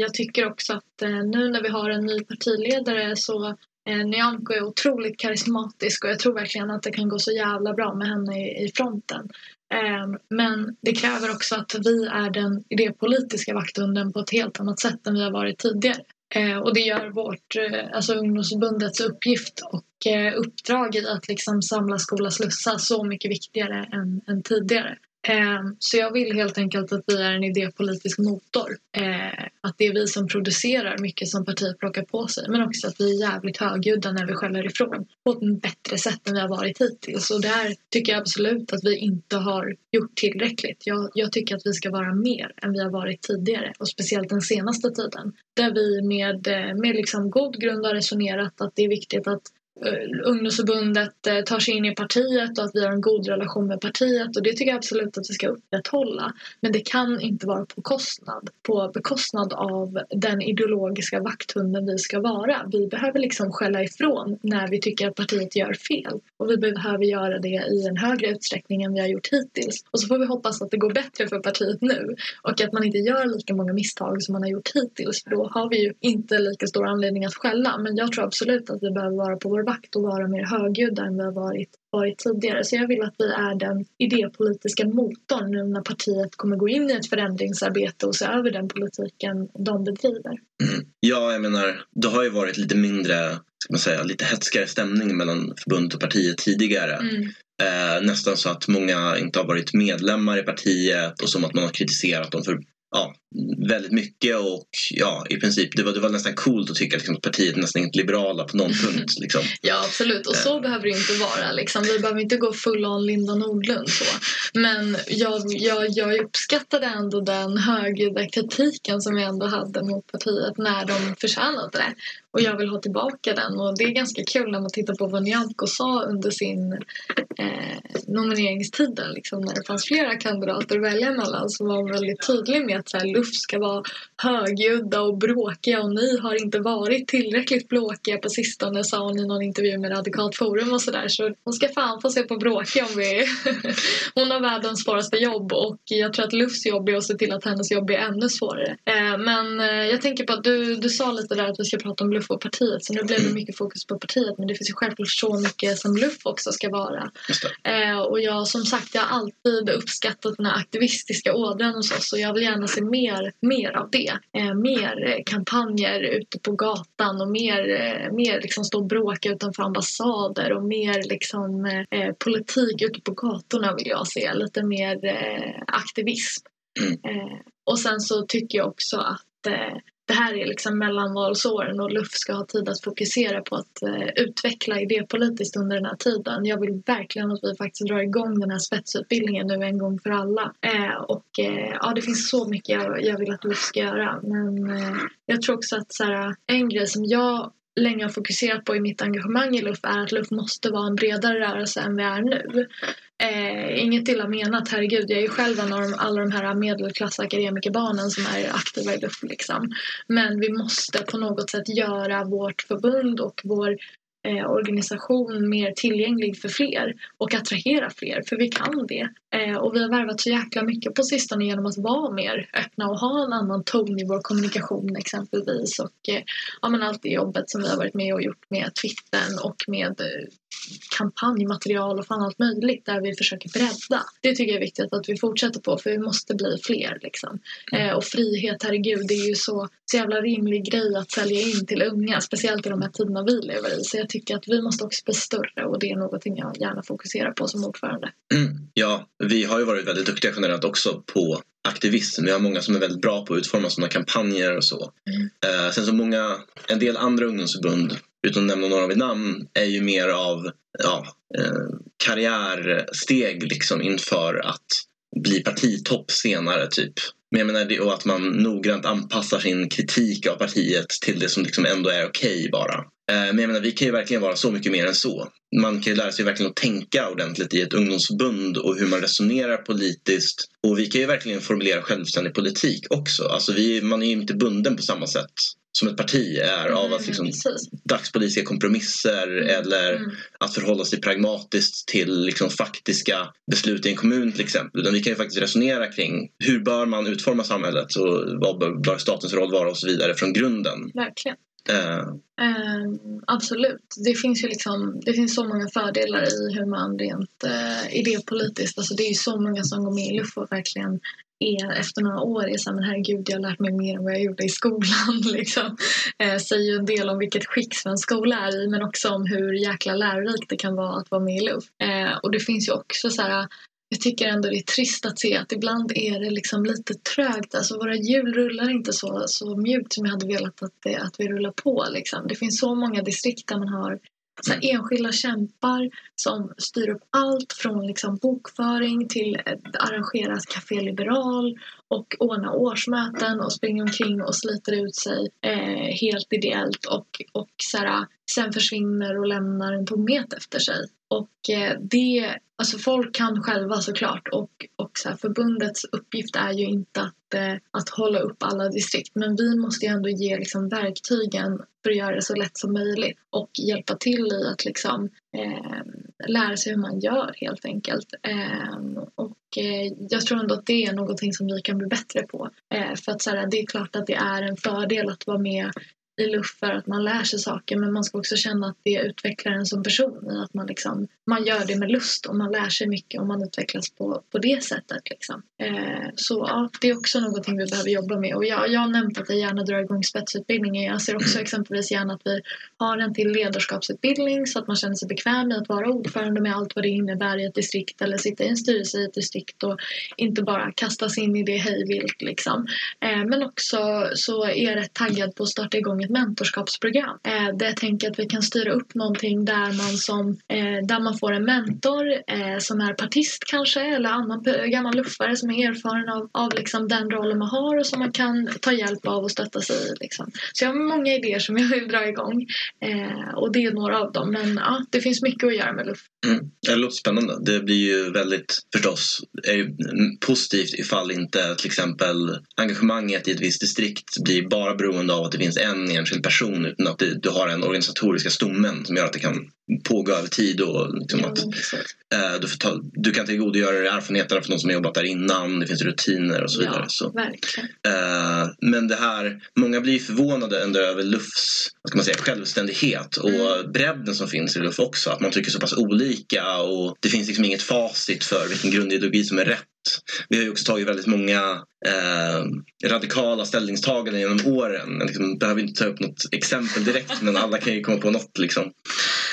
jag tycker också att nu när vi har en ny partiledare så Eh, Nyamko är otroligt karismatisk och jag tror verkligen att det kan gå så jävla bra med henne i, i fronten. Eh, men det kräver också att vi är den idépolitiska vakthunden på ett helt annat sätt än vi har varit tidigare. Eh, och det gör vårt, eh, alltså ungdomsförbundets uppgift och eh, uppdrag i att liksom samla skola slussa så mycket viktigare än, än tidigare. Ehm, så jag vill helt enkelt att vi är en idépolitisk motor. Ehm, att det är vi som producerar mycket som partiet plockar på sig men också att vi är jävligt högljudda när vi skäller ifrån på ett bättre sätt än vi har varit hittills. Och där tycker jag absolut att vi inte har gjort tillräckligt. Jag, jag tycker att vi ska vara mer än vi har varit tidigare och speciellt den senaste tiden. Där vi med, eh, med liksom god grund har resonerat att det är viktigt att Eh, ungdomsförbundet eh, tar sig in i partiet och att vi har en god relation med partiet och det tycker jag absolut att vi ska upprätthålla. Men det kan inte vara på kostnad, på bekostnad av den ideologiska vakthunden vi ska vara. Vi behöver liksom skälla ifrån när vi tycker att partiet gör fel och vi behöver göra det i en högre utsträckning än vi har gjort hittills. Och så får vi hoppas att det går bättre för partiet nu och att man inte gör lika många misstag som man har gjort hittills för då har vi ju inte lika stor anledning att skälla. Men jag tror absolut att vi behöver vara på vår vakt och vara mer högljudda än vi har varit, varit tidigare. Så jag vill att vi är den idépolitiska motorn nu när partiet kommer gå in i ett förändringsarbete och se över den politiken de bedriver. Mm. Ja, jag menar, det har ju varit lite mindre, ska man säga, lite hetskare stämning mellan förbundet och partiet tidigare. Mm. Eh, nästan så att många inte har varit medlemmar i partiet och som att man har kritiserat dem för ja, väldigt mycket och ja, i princip det var, det var nästan coolt att tycka liksom, att partiet nästan inte liberala på någon punkt. Liksom. ja absolut och så äh. behöver det inte vara. Liksom. Vi behöver inte gå full on Linda Nordlund så. Men jag, jag, jag uppskattade ändå den högljudda kritiken som vi ändå hade mot partiet när de förtjänade det. Och jag vill ha tillbaka den och det är ganska kul när man tittar på vad Nyamko sa under sin eh, nomineringstiden. Liksom, när det fanns flera kandidater att välja mellan så var hon väldigt tydlig med att så här, luft ska vara högljudda och bråkiga och ni har inte varit tillräckligt bråkiga på sistone sa hon i någon intervju med Radikalt Forum och sådär så hon ska fan få se på bråkiga om vi Hon har världens svåraste jobb och jag tror att Lufs jobb är att se till att hennes jobb blir ännu svårare. Eh, men eh, jag tänker på att du, du sa lite där att vi ska prata om Luff och partiet så nu blev det mycket fokus på partiet men det finns ju självklart så mycket som Luff också ska vara. Eh, och jag som sagt jag har alltid uppskattat den här aktivistiska ådran hos oss och jag vill gärna se mer, mer av det. Eh, mer eh, kampanjer ute på gatan och mer, eh, mer liksom stå och bråka utanför ambassader och mer liksom, eh, politik ute på gatorna vill jag se. Lite mer eh, aktivism. Mm. och sen så tycker jag också att det här är liksom mellanvalsåren och LUF ska ha tid att fokusera på att eh, utveckla idépolitiskt under den här tiden. Jag vill verkligen att vi faktiskt drar igång den här spetsutbildningen nu en gång för alla. Eh, och eh, ja, det finns så mycket jag, jag vill att LUF ska göra men eh, jag tror också att så här, en grej som jag länge har fokuserat på i mitt engagemang i LUF är att LUF måste vara en bredare rörelse än vi är nu. Eh, inget illa menat, herregud. Jag är ju själv en av de, alla de här medelklassakademikerbarnen som är aktiva i LUF. Liksom. Men vi måste på något sätt göra vårt förbund och vår eh, organisation mer tillgänglig för fler och attrahera fler, för vi kan det. Eh, och vi har värvat så jäkla mycket på sistone genom att vara mer öppna och ha en annan ton i vår kommunikation exempelvis. Och eh, ja, men allt det jobbet som vi har varit med och gjort med Twittern och med eh, kampanjmaterial och fan allt möjligt där vi försöker bredda. Det tycker jag är viktigt att vi fortsätter på för vi måste bli fler liksom. Eh, och frihet, herregud, det är ju så, så jävla rimlig grej att sälja in till unga, speciellt i de här tiderna vi lever i. Så jag tycker att vi måste också bli större och det är någonting jag gärna fokuserar på som ordförande. Mm. Ja, vi har ju varit väldigt duktiga generellt också på aktivism. Vi har många som är väldigt bra på att utforma sådana kampanjer och så. Mm. Eh, sen så många, en del andra ungdomsförbund utan att nämna några vid namn, är ju mer av ja, eh, karriärsteg liksom inför att bli partitopp senare. typ. Men jag menar, det, och att man noggrant anpassar sin kritik av partiet till det som liksom ändå är okej okay bara. Eh, men jag menar, vi kan ju verkligen vara så mycket mer än så. Man kan ju lära sig verkligen att tänka ordentligt i ett ungdomsförbund och hur man resonerar politiskt. Och vi kan ju verkligen formulera självständig politik också. Alltså vi, man är ju inte bunden på samma sätt som ett parti är av att mm, liksom, dagspolitiska kompromisser mm. eller mm. att förhålla sig pragmatiskt till liksom, faktiska beslut i en kommun till exempel. Utan vi kan ju faktiskt resonera kring hur bör man utforma samhället och vad bör, bör statens roll vara och så vidare från grunden. Verkligen. Uh. Uh, absolut. Det finns ju liksom, det finns så många fördelar i hur man rent uh, idépolitiskt, alltså det är ju så många som går med i LUF och verkligen är efter några år är så här, men herregud jag har lärt mig mer än vad jag gjorde i skolan. Liksom. Eh, säger ju en del om vilket skick svensk skola är i men också om hur jäkla lärorikt det kan vara att vara med i LUF. Eh, och det finns ju också så här, jag tycker ändå det är trist att se att ibland är det liksom lite trögt. Alltså våra hjul rullar inte så, så mjukt som jag hade velat att, det, att vi rullar på. Liksom. Det finns så många distrikt där man har så enskilda kämpar som styr upp allt från liksom bokföring till ett arrangerat Café Liberal och ordna årsmöten och springer omkring och sliter ut sig eh, helt ideellt och, och så här, sen försvinner och lämnar en tomhet efter sig. Och eh, det, alltså folk kan själva såklart och, och så här, förbundets uppgift är ju inte att, eh, att hålla upp alla distrikt men vi måste ju ändå ge liksom, verktygen för att göra det så lätt som möjligt och hjälpa till i att liksom, eh, lära sig hur man gör helt enkelt. Eh, och eh, jag tror ändå att det är någonting som vi kan bli bättre på. Eh, för att så här, det är klart att det är en fördel att vara med i luft för att man lär sig saker men man ska också känna att det utvecklar en som person att man, liksom, man gör det med lust och man lär sig mycket och man utvecklas på, på det sättet. Liksom. Eh, så ja, det är också någonting vi behöver jobba med och jag, jag har nämnt att jag gärna drar igång spetsutbildningen. Jag ser också exempelvis gärna att vi har en till ledarskapsutbildning så att man känner sig bekväm med att vara ordförande med allt vad det innebär i ett distrikt eller sitta i en styrelse i ett distrikt och inte bara kastas in i det hejvilt. Liksom. Eh, men också så är jag rätt taggad på att starta igång ett mentorskapsprogram. Eh, där jag tänker att vi kan styra upp någonting där man, som, eh, där man får en mentor eh, som är partist kanske eller annan gammal luffare som är erfaren av, av liksom den rollen man har och som man kan ta hjälp av och stötta sig i. Liksom. Så jag har många idéer som jag vill dra igång eh, och det är några av dem. Men ja, det finns mycket att göra med luff. Mm. Det låter spännande. Det blir ju väldigt förstås är positivt ifall inte till exempel engagemanget i ett visst distrikt blir bara beroende av att det finns en enskild person utan att du har den organisatoriska stommen som gör att det kan pågå över tid och liksom ja, att eh, du, ta, du kan tillgodogöra dig erfarenheterna från de som har jobbat där innan, det finns rutiner och så vidare. så. Eh, men det här, många blir förvånade ändå över LUFs vad ska man säga, självständighet och mm. bredden som finns i LUF också. Att man tycker så pass olika och det finns liksom inget facit för vilken grundideologi som är rätt vi har ju också tagit väldigt många eh, radikala ställningstaganden genom åren. Liksom, behöver inte ta upp något exempel direkt men alla kan ju komma på något. Liksom.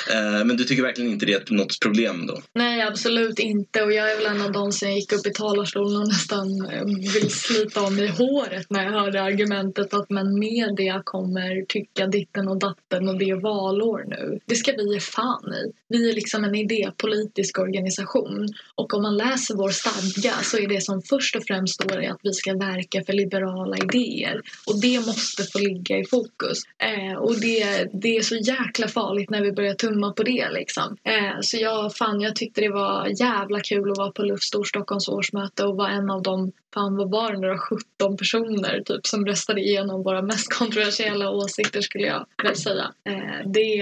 Eh, Eh, men du tycker verkligen inte det är något problem då? Nej, absolut inte. Och jag är väl en av de som gick upp i talarstolen och nästan eh, vill slita av mig håret när jag hörde argumentet att men media kommer tycka ditten och datten och det är valår nu. Det ska vi ge fan i. Vi är liksom en idépolitisk organisation och om man läser vår stadga så är det som först och främst står att vi ska verka för liberala idéer och det måste få ligga i fokus. Eh, och det, det är så jäkla farligt när vi börjar tumma på det liksom. Eh, så jag, fan, jag tyckte det var jävla kul att vara på Luft Storstockholms årsmöte och vara en av de, fan vad var det, några 17 personer typ som röstade igenom våra mest kontroversiella åsikter skulle jag väl säga. Eh, det,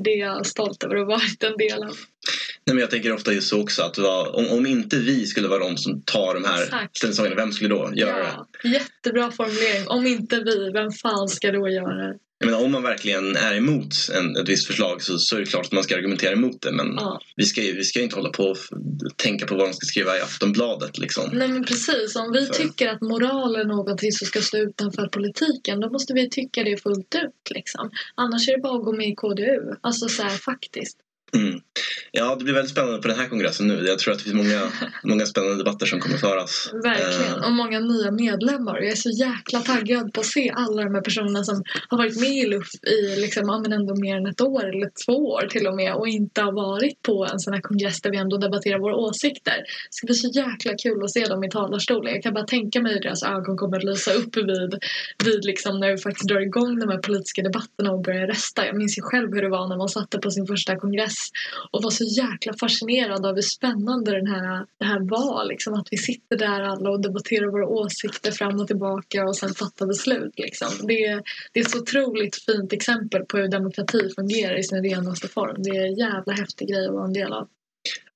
det är jag stolt över att ha varit en del av. Nej, men jag tänker ofta just så också att var, om, om inte vi skulle vara de som tar de här ställningstagandena, vem skulle då göra ja, det? Jättebra formulering. Om inte vi, vem fan ska då göra det? Jag menar, om man verkligen är emot en, ett visst förslag så, så är det klart att man ska argumentera emot det. Men ja. vi, ska, vi ska inte hålla på och tänka på vad de ska skriva i Aftonbladet. Liksom. Nej men precis. Om vi för... tycker att moral är någonting som ska stå utanför politiken då måste vi tycka det fullt ut. Liksom. Annars är det bara att gå med i KDU. Alltså så här, faktiskt. Mm. Ja, det blir väldigt spännande på den här kongressen nu. Jag tror att det finns många, många spännande debatter som kommer föras. Verkligen, och många nya medlemmar. Jag är så jäkla taggad på att se alla de här personerna som har varit med i LUF i liksom, ja, men ändå mer än ett år eller två år till och med och inte har varit på en sån här kongress där vi ändå debatterar våra åsikter. Det ska bli så jäkla kul att se dem i talarstolen. Jag kan bara tänka mig hur deras ögon kommer att lysa upp vid, vid liksom när vi faktiskt drar igång de här politiska debatterna och börjar rösta. Jag minns ju själv hur det var när man satte på sin första kongress och var så jäkla fascinerad av hur spännande den här, det här var. Liksom, att vi sitter där alla och debatterar våra åsikter fram och tillbaka och sen fattar beslut. Liksom. Det, det är ett så otroligt fint exempel på hur demokrati fungerar i sin renaste form. Det är en jävla häftig grej att vara en del av.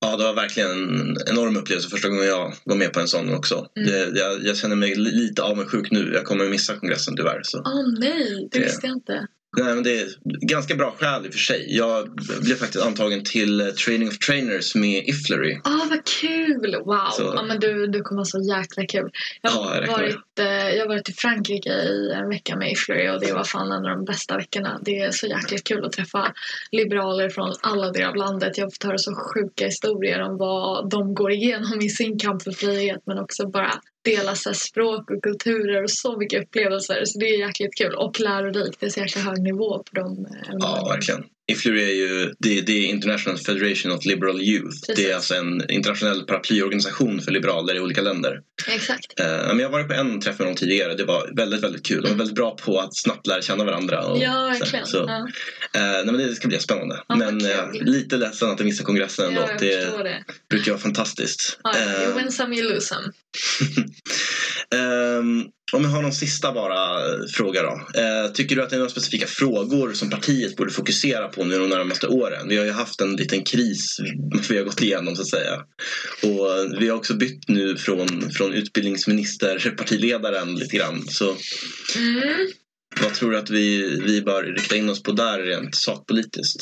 Ja, det var verkligen en enorm upplevelse första gången jag var med på en sån också. Mm. Det, jag, jag, känner mig lite avundsjuk nu. Jag kommer missa kongressen tyvärr. Åh oh, nej, det, det visste jag inte. Nej, men det är ganska bra skäl i och för sig. Jag blev faktiskt antagen till eh, Training of Trainers med Iflery. Ah, vad kul! Wow! Så. Ja, men du, du kommer ha så jäkla kul. Jag har, ja, varit, eh, jag har varit i Frankrike i en vecka med Iflery och det var fan en av de bästa veckorna. Det är så jäkla kul att träffa liberaler från alla delar av landet. Jag har fått höra så sjuka historier om vad de går igenom i sin kamp för frihet men också bara dela så språk och kulturer och så mycket upplevelser. Så det är jäkligt kul och lärorikt. Det är så jäkla hög nivå på de eh, ämnena. Ja, verkligen. IFLURI är ju det, det är International Federation of Liberal Youth. Precis. Det är alltså en internationell paraplyorganisation för liberaler i olika länder. Exakt. Men jag har varit på en träff med dem tidigare. Det var väldigt, väldigt kul. De var väldigt bra på att snabbt lära känna varandra. Och, ja, verkligen. Så, ja. Uh, nej, men det ska bli spännande. Ja, men uh, lite ledsen att jag missade kongressen ändå. Ja, det, det brukar vara fantastiskt. Ja, you win some, you lose some. um, Om jag har någon sista bara eh, fråga då. Eh, tycker du att det är några specifika frågor som partiet borde fokusera på nu de närmaste åren? Vi har ju haft en liten kris vi har gått igenom så att säga. Och vi har också bytt nu från, från utbildningsminister, partiledaren lite grann. Så, mm. Vad tror du att vi, vi bör rikta in oss på där rent sakpolitiskt?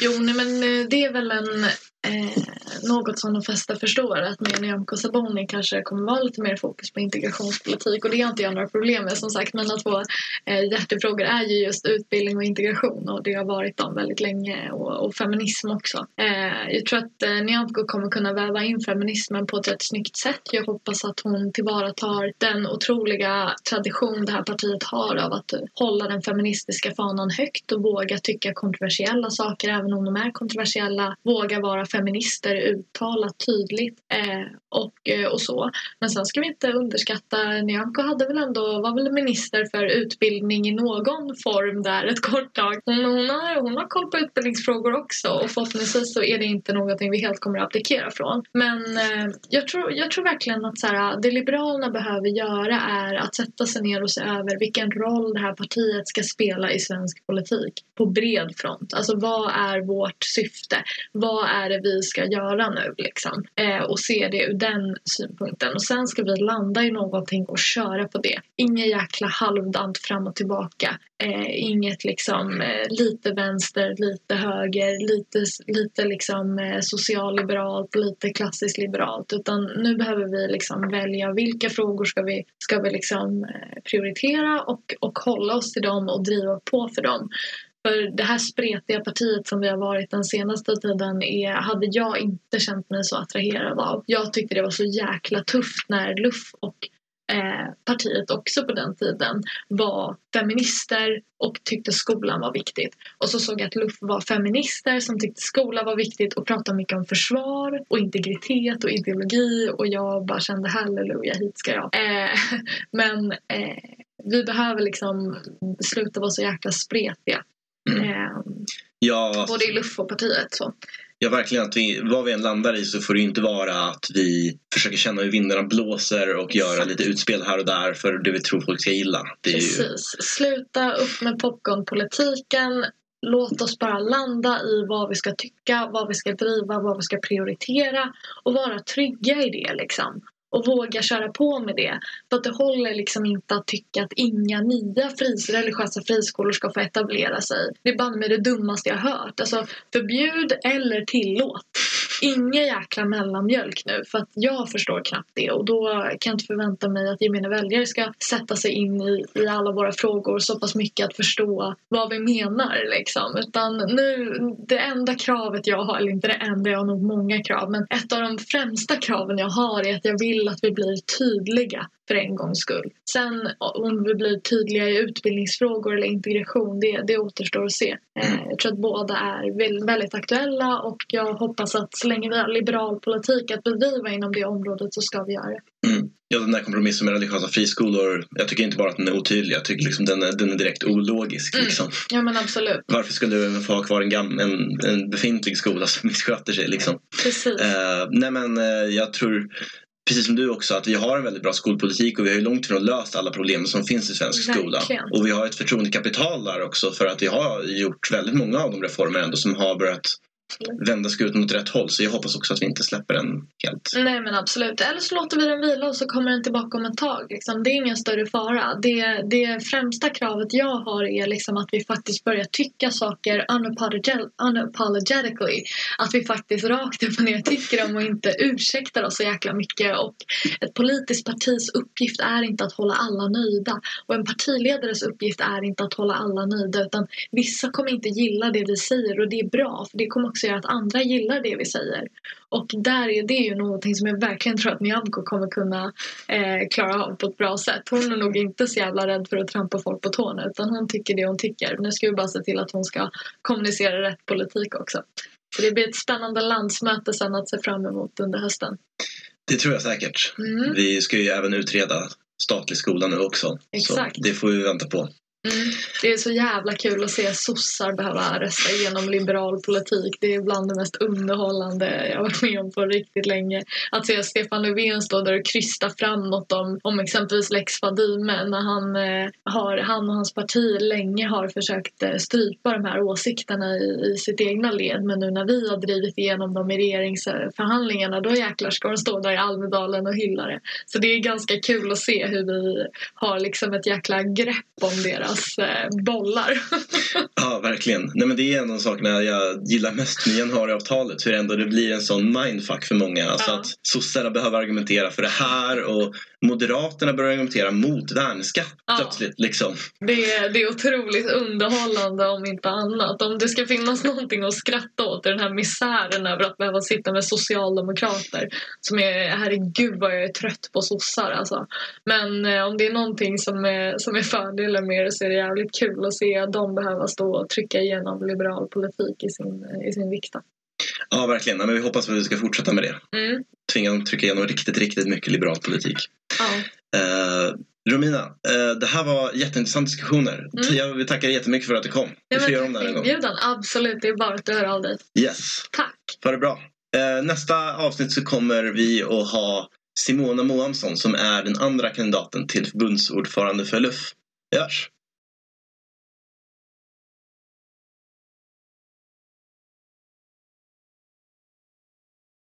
Jo, nej, men eh, det är väl en eh, något som de flesta förstår att med Nyamko Sabuni kanske kommer vara lite mer fokus på integrationspolitik och det har inte jag några problem med som sagt mina två eh, hjärtefrågor är ju just utbildning och integration och det har varit dem väldigt länge och, och feminism också. Eh, jag tror att eh, Nyamko kommer kunna väva in feminismen på ett rätt snyggt sätt. Jag hoppas att hon tillvaratar den otroliga tradition det här partiet har av att hålla den feministiska fanan högt och våga tycka kontroversiella saker även om de är kontroversiella. Våga vara feminister uttalat tydligt eh, och, eh, och så. Men sen ska vi inte underskatta, Nyamko hade väl ändå, var väl minister för utbildning i någon form där ett kort tag. Hon, hon, har, hon har koll på utbildningsfrågor också och förhoppningsvis så är det inte någonting vi helt kommer att abdikera från. Men eh, jag, tror, jag tror verkligen att så här, det Liberalerna behöver göra är att sätta sig ner och se över vilken roll det här partiet ska spela i svensk politik på bred front. Alltså vad är vårt syfte? Vad är det vi ska göra nu liksom? Eh, och se det ur den synpunkten. Och sen ska vi landa i någonting och köra på det. Inget jäkla halvdant fram och tillbaka. Eh, inget liksom eh, lite vänster, lite höger, lite, lite liksom eh, socialliberalt, lite klassiskt liberalt. Utan nu behöver vi liksom välja vilka frågor ska vi, ska vi liksom eh, prioritera och, och hålla oss till dem och driva på för dem. För det här spretiga partiet som vi har varit den senaste tiden är, hade jag inte känt mig så attraherad av. Jag tyckte det var så jäkla tufft när Luff och eh, partiet också på den tiden var feminister och tyckte skolan var viktigt. Och så såg jag att Luff var feminister som tyckte skolan var viktigt och pratade mycket om försvar och integritet och ideologi och jag bara kände halleluja, hit ska jag. Eh, men eh, vi behöver liksom sluta vara så jäkla spretiga. Mm. Um, Ja, Både i LUF och partiet. Så. ja verkligen. Att vi, vad vi än landar i så får det inte vara att vi försöker känna hur vindarna blåser och göra Exakt. lite utspel här och där för det vi tror folk ska gilla. Är ju, Precis. Sluta upp med popcornpolitiken. Låt oss bara landa i vad vi ska tycka, vad vi ska driva, vad vi ska prioritera och vara trygga i det liksom. Och våga köra på med det. För att det håller liksom inte att tycka att inga nya fris religiösa friskolor ska få etablera sig. Det är bara med det dummaste jag hört. Alltså förbjud eller tillåt. Ingen jäkla mellanmjölk nu för att jag förstår knappt det och då kan jag inte förvänta mig att gemene väljare ska sätta sig in i, i alla våra frågor så pass mycket att förstå vad vi menar liksom. Utan nu, det enda kravet jag har, eller inte det enda, jag har nog många krav, men ett av de främsta kraven jag har är att jag vill att vi blir tydliga för en gångs skull. Sen om vi blir tydliga i utbildningsfrågor eller integration, det, det återstår att se. Eh, jag tror att båda är väl- väldigt aktuella och jag hoppas att så länge vi har liberal politik att bedriva inom det området så ska vi göra det. mm. ja, den där kompromissen med religiösa friskolor. Jag tycker inte bara att den är otydlig. Jag tycker liksom den är, den är direkt ologisk. Mm. Liksom. Ja men absolut, Varför skulle du få ha kvar en, gam, en, en befintlig skola som missköter sig? Liksom? precis. Eh, nej men eh, jag tror precis som du också att vi har en väldigt bra skolpolitik och vi har ju långt ifrån löst alla problem som finns i svensk skola. Verkligen. Och vi har ett förtroendekapital där också för att vi har gjort väldigt många av de reformer ändå som har börjat vända skutan åt rätt håll. Så jag hoppas också att vi inte släpper den helt. Nej men absolut. Eller så låter vi den vila och så kommer den tillbaka om ett tag. Liksom. Det är ingen större fara. Det, det främsta kravet jag har är liksom att vi faktiskt börjar tycka saker unapologet- unapologetically. Att vi faktiskt rakt upp och ner tycker dem och inte ursäktar oss så jäkla mycket. Och ett politiskt partis uppgift är inte att hålla alla nöjda. Och en partiledares uppgift är inte att hålla alla nöjda. Utan vissa kommer inte gilla det vi säger och det är bra. För det kommer också göra att andra gillar det vi säger. Och där är det ju någonting som jag verkligen tror att Nyamko kommer kunna eh, klara av på ett bra sätt. Hon är nog inte så jävla rädd för att trampa folk på tårna utan hon tycker det hon tycker. Nu ska vi bara se till att hon ska kommunicera rätt politik också. Så det blir ett spännande landsmöte sen att se fram emot under hösten. Det tror jag säkert. Mm. Vi ska ju även utreda statlig skola nu också. Exakt. Så det får vi vänta på. Mm. Det är så jävla kul att se sossar behöva rösta igenom liberal politik. Det är bland det mest underhållande jag har varit med om på riktigt länge. Att se Stefan Löfven stå där och krysta framåt om, om exempelvis Lex Fadime när han, eh, har, han och hans parti länge har försökt eh, strypa de här åsikterna i, i sitt egna led. Men nu när vi har drivit igenom dem i regeringsförhandlingarna då jäklar ska de stå där i Almedalen och hylla det. Så det är ganska kul att se hur vi har liksom ett jäkla grepp om deras eh, bollar. Ja, verkligen. Nej, men det är en av sakerna jag gillar mest med januariavtalet. Hur ändå det blir en sån mindfuck för många. Alltså Ja. att sossarna behöver argumentera för det här och Moderaterna börjar argumentera mot värnskatt Ja. plötsligt. Liksom. Det är, det är otroligt underhållande om inte annat. Om det ska finnas någonting att skratta åt i den här misären över att behöva sitta med socialdemokrater. Som är, herregud vad jag är trött på sossar alltså. Men eh, om det är någonting som är, som är fördelen med det så är det jävligt kul att se dem behöva stå och trycka igenom liberal politik i sin, i sin riksdag. Ja, verkligen. Men vi hoppas att vi ska fortsätta med det. Mm. Tvinga dem att trycka igenom riktigt, riktigt mycket liberal politik. Ja. Eh, Romina, eh, det här var jätteintressanta diskussioner. Mm. Jag vill tacka dig jättemycket för att du kom. Vi Ja, får men göra om det här en gång. inbjudan, absolut. Det är bara att du hör av dig. Yes. Tack! Ha det bra. Eh, nästa avsnitt så kommer vi att ha Simona Moamsson som är den andra kandidaten till förbundsordförande för LUF. Vi hörs!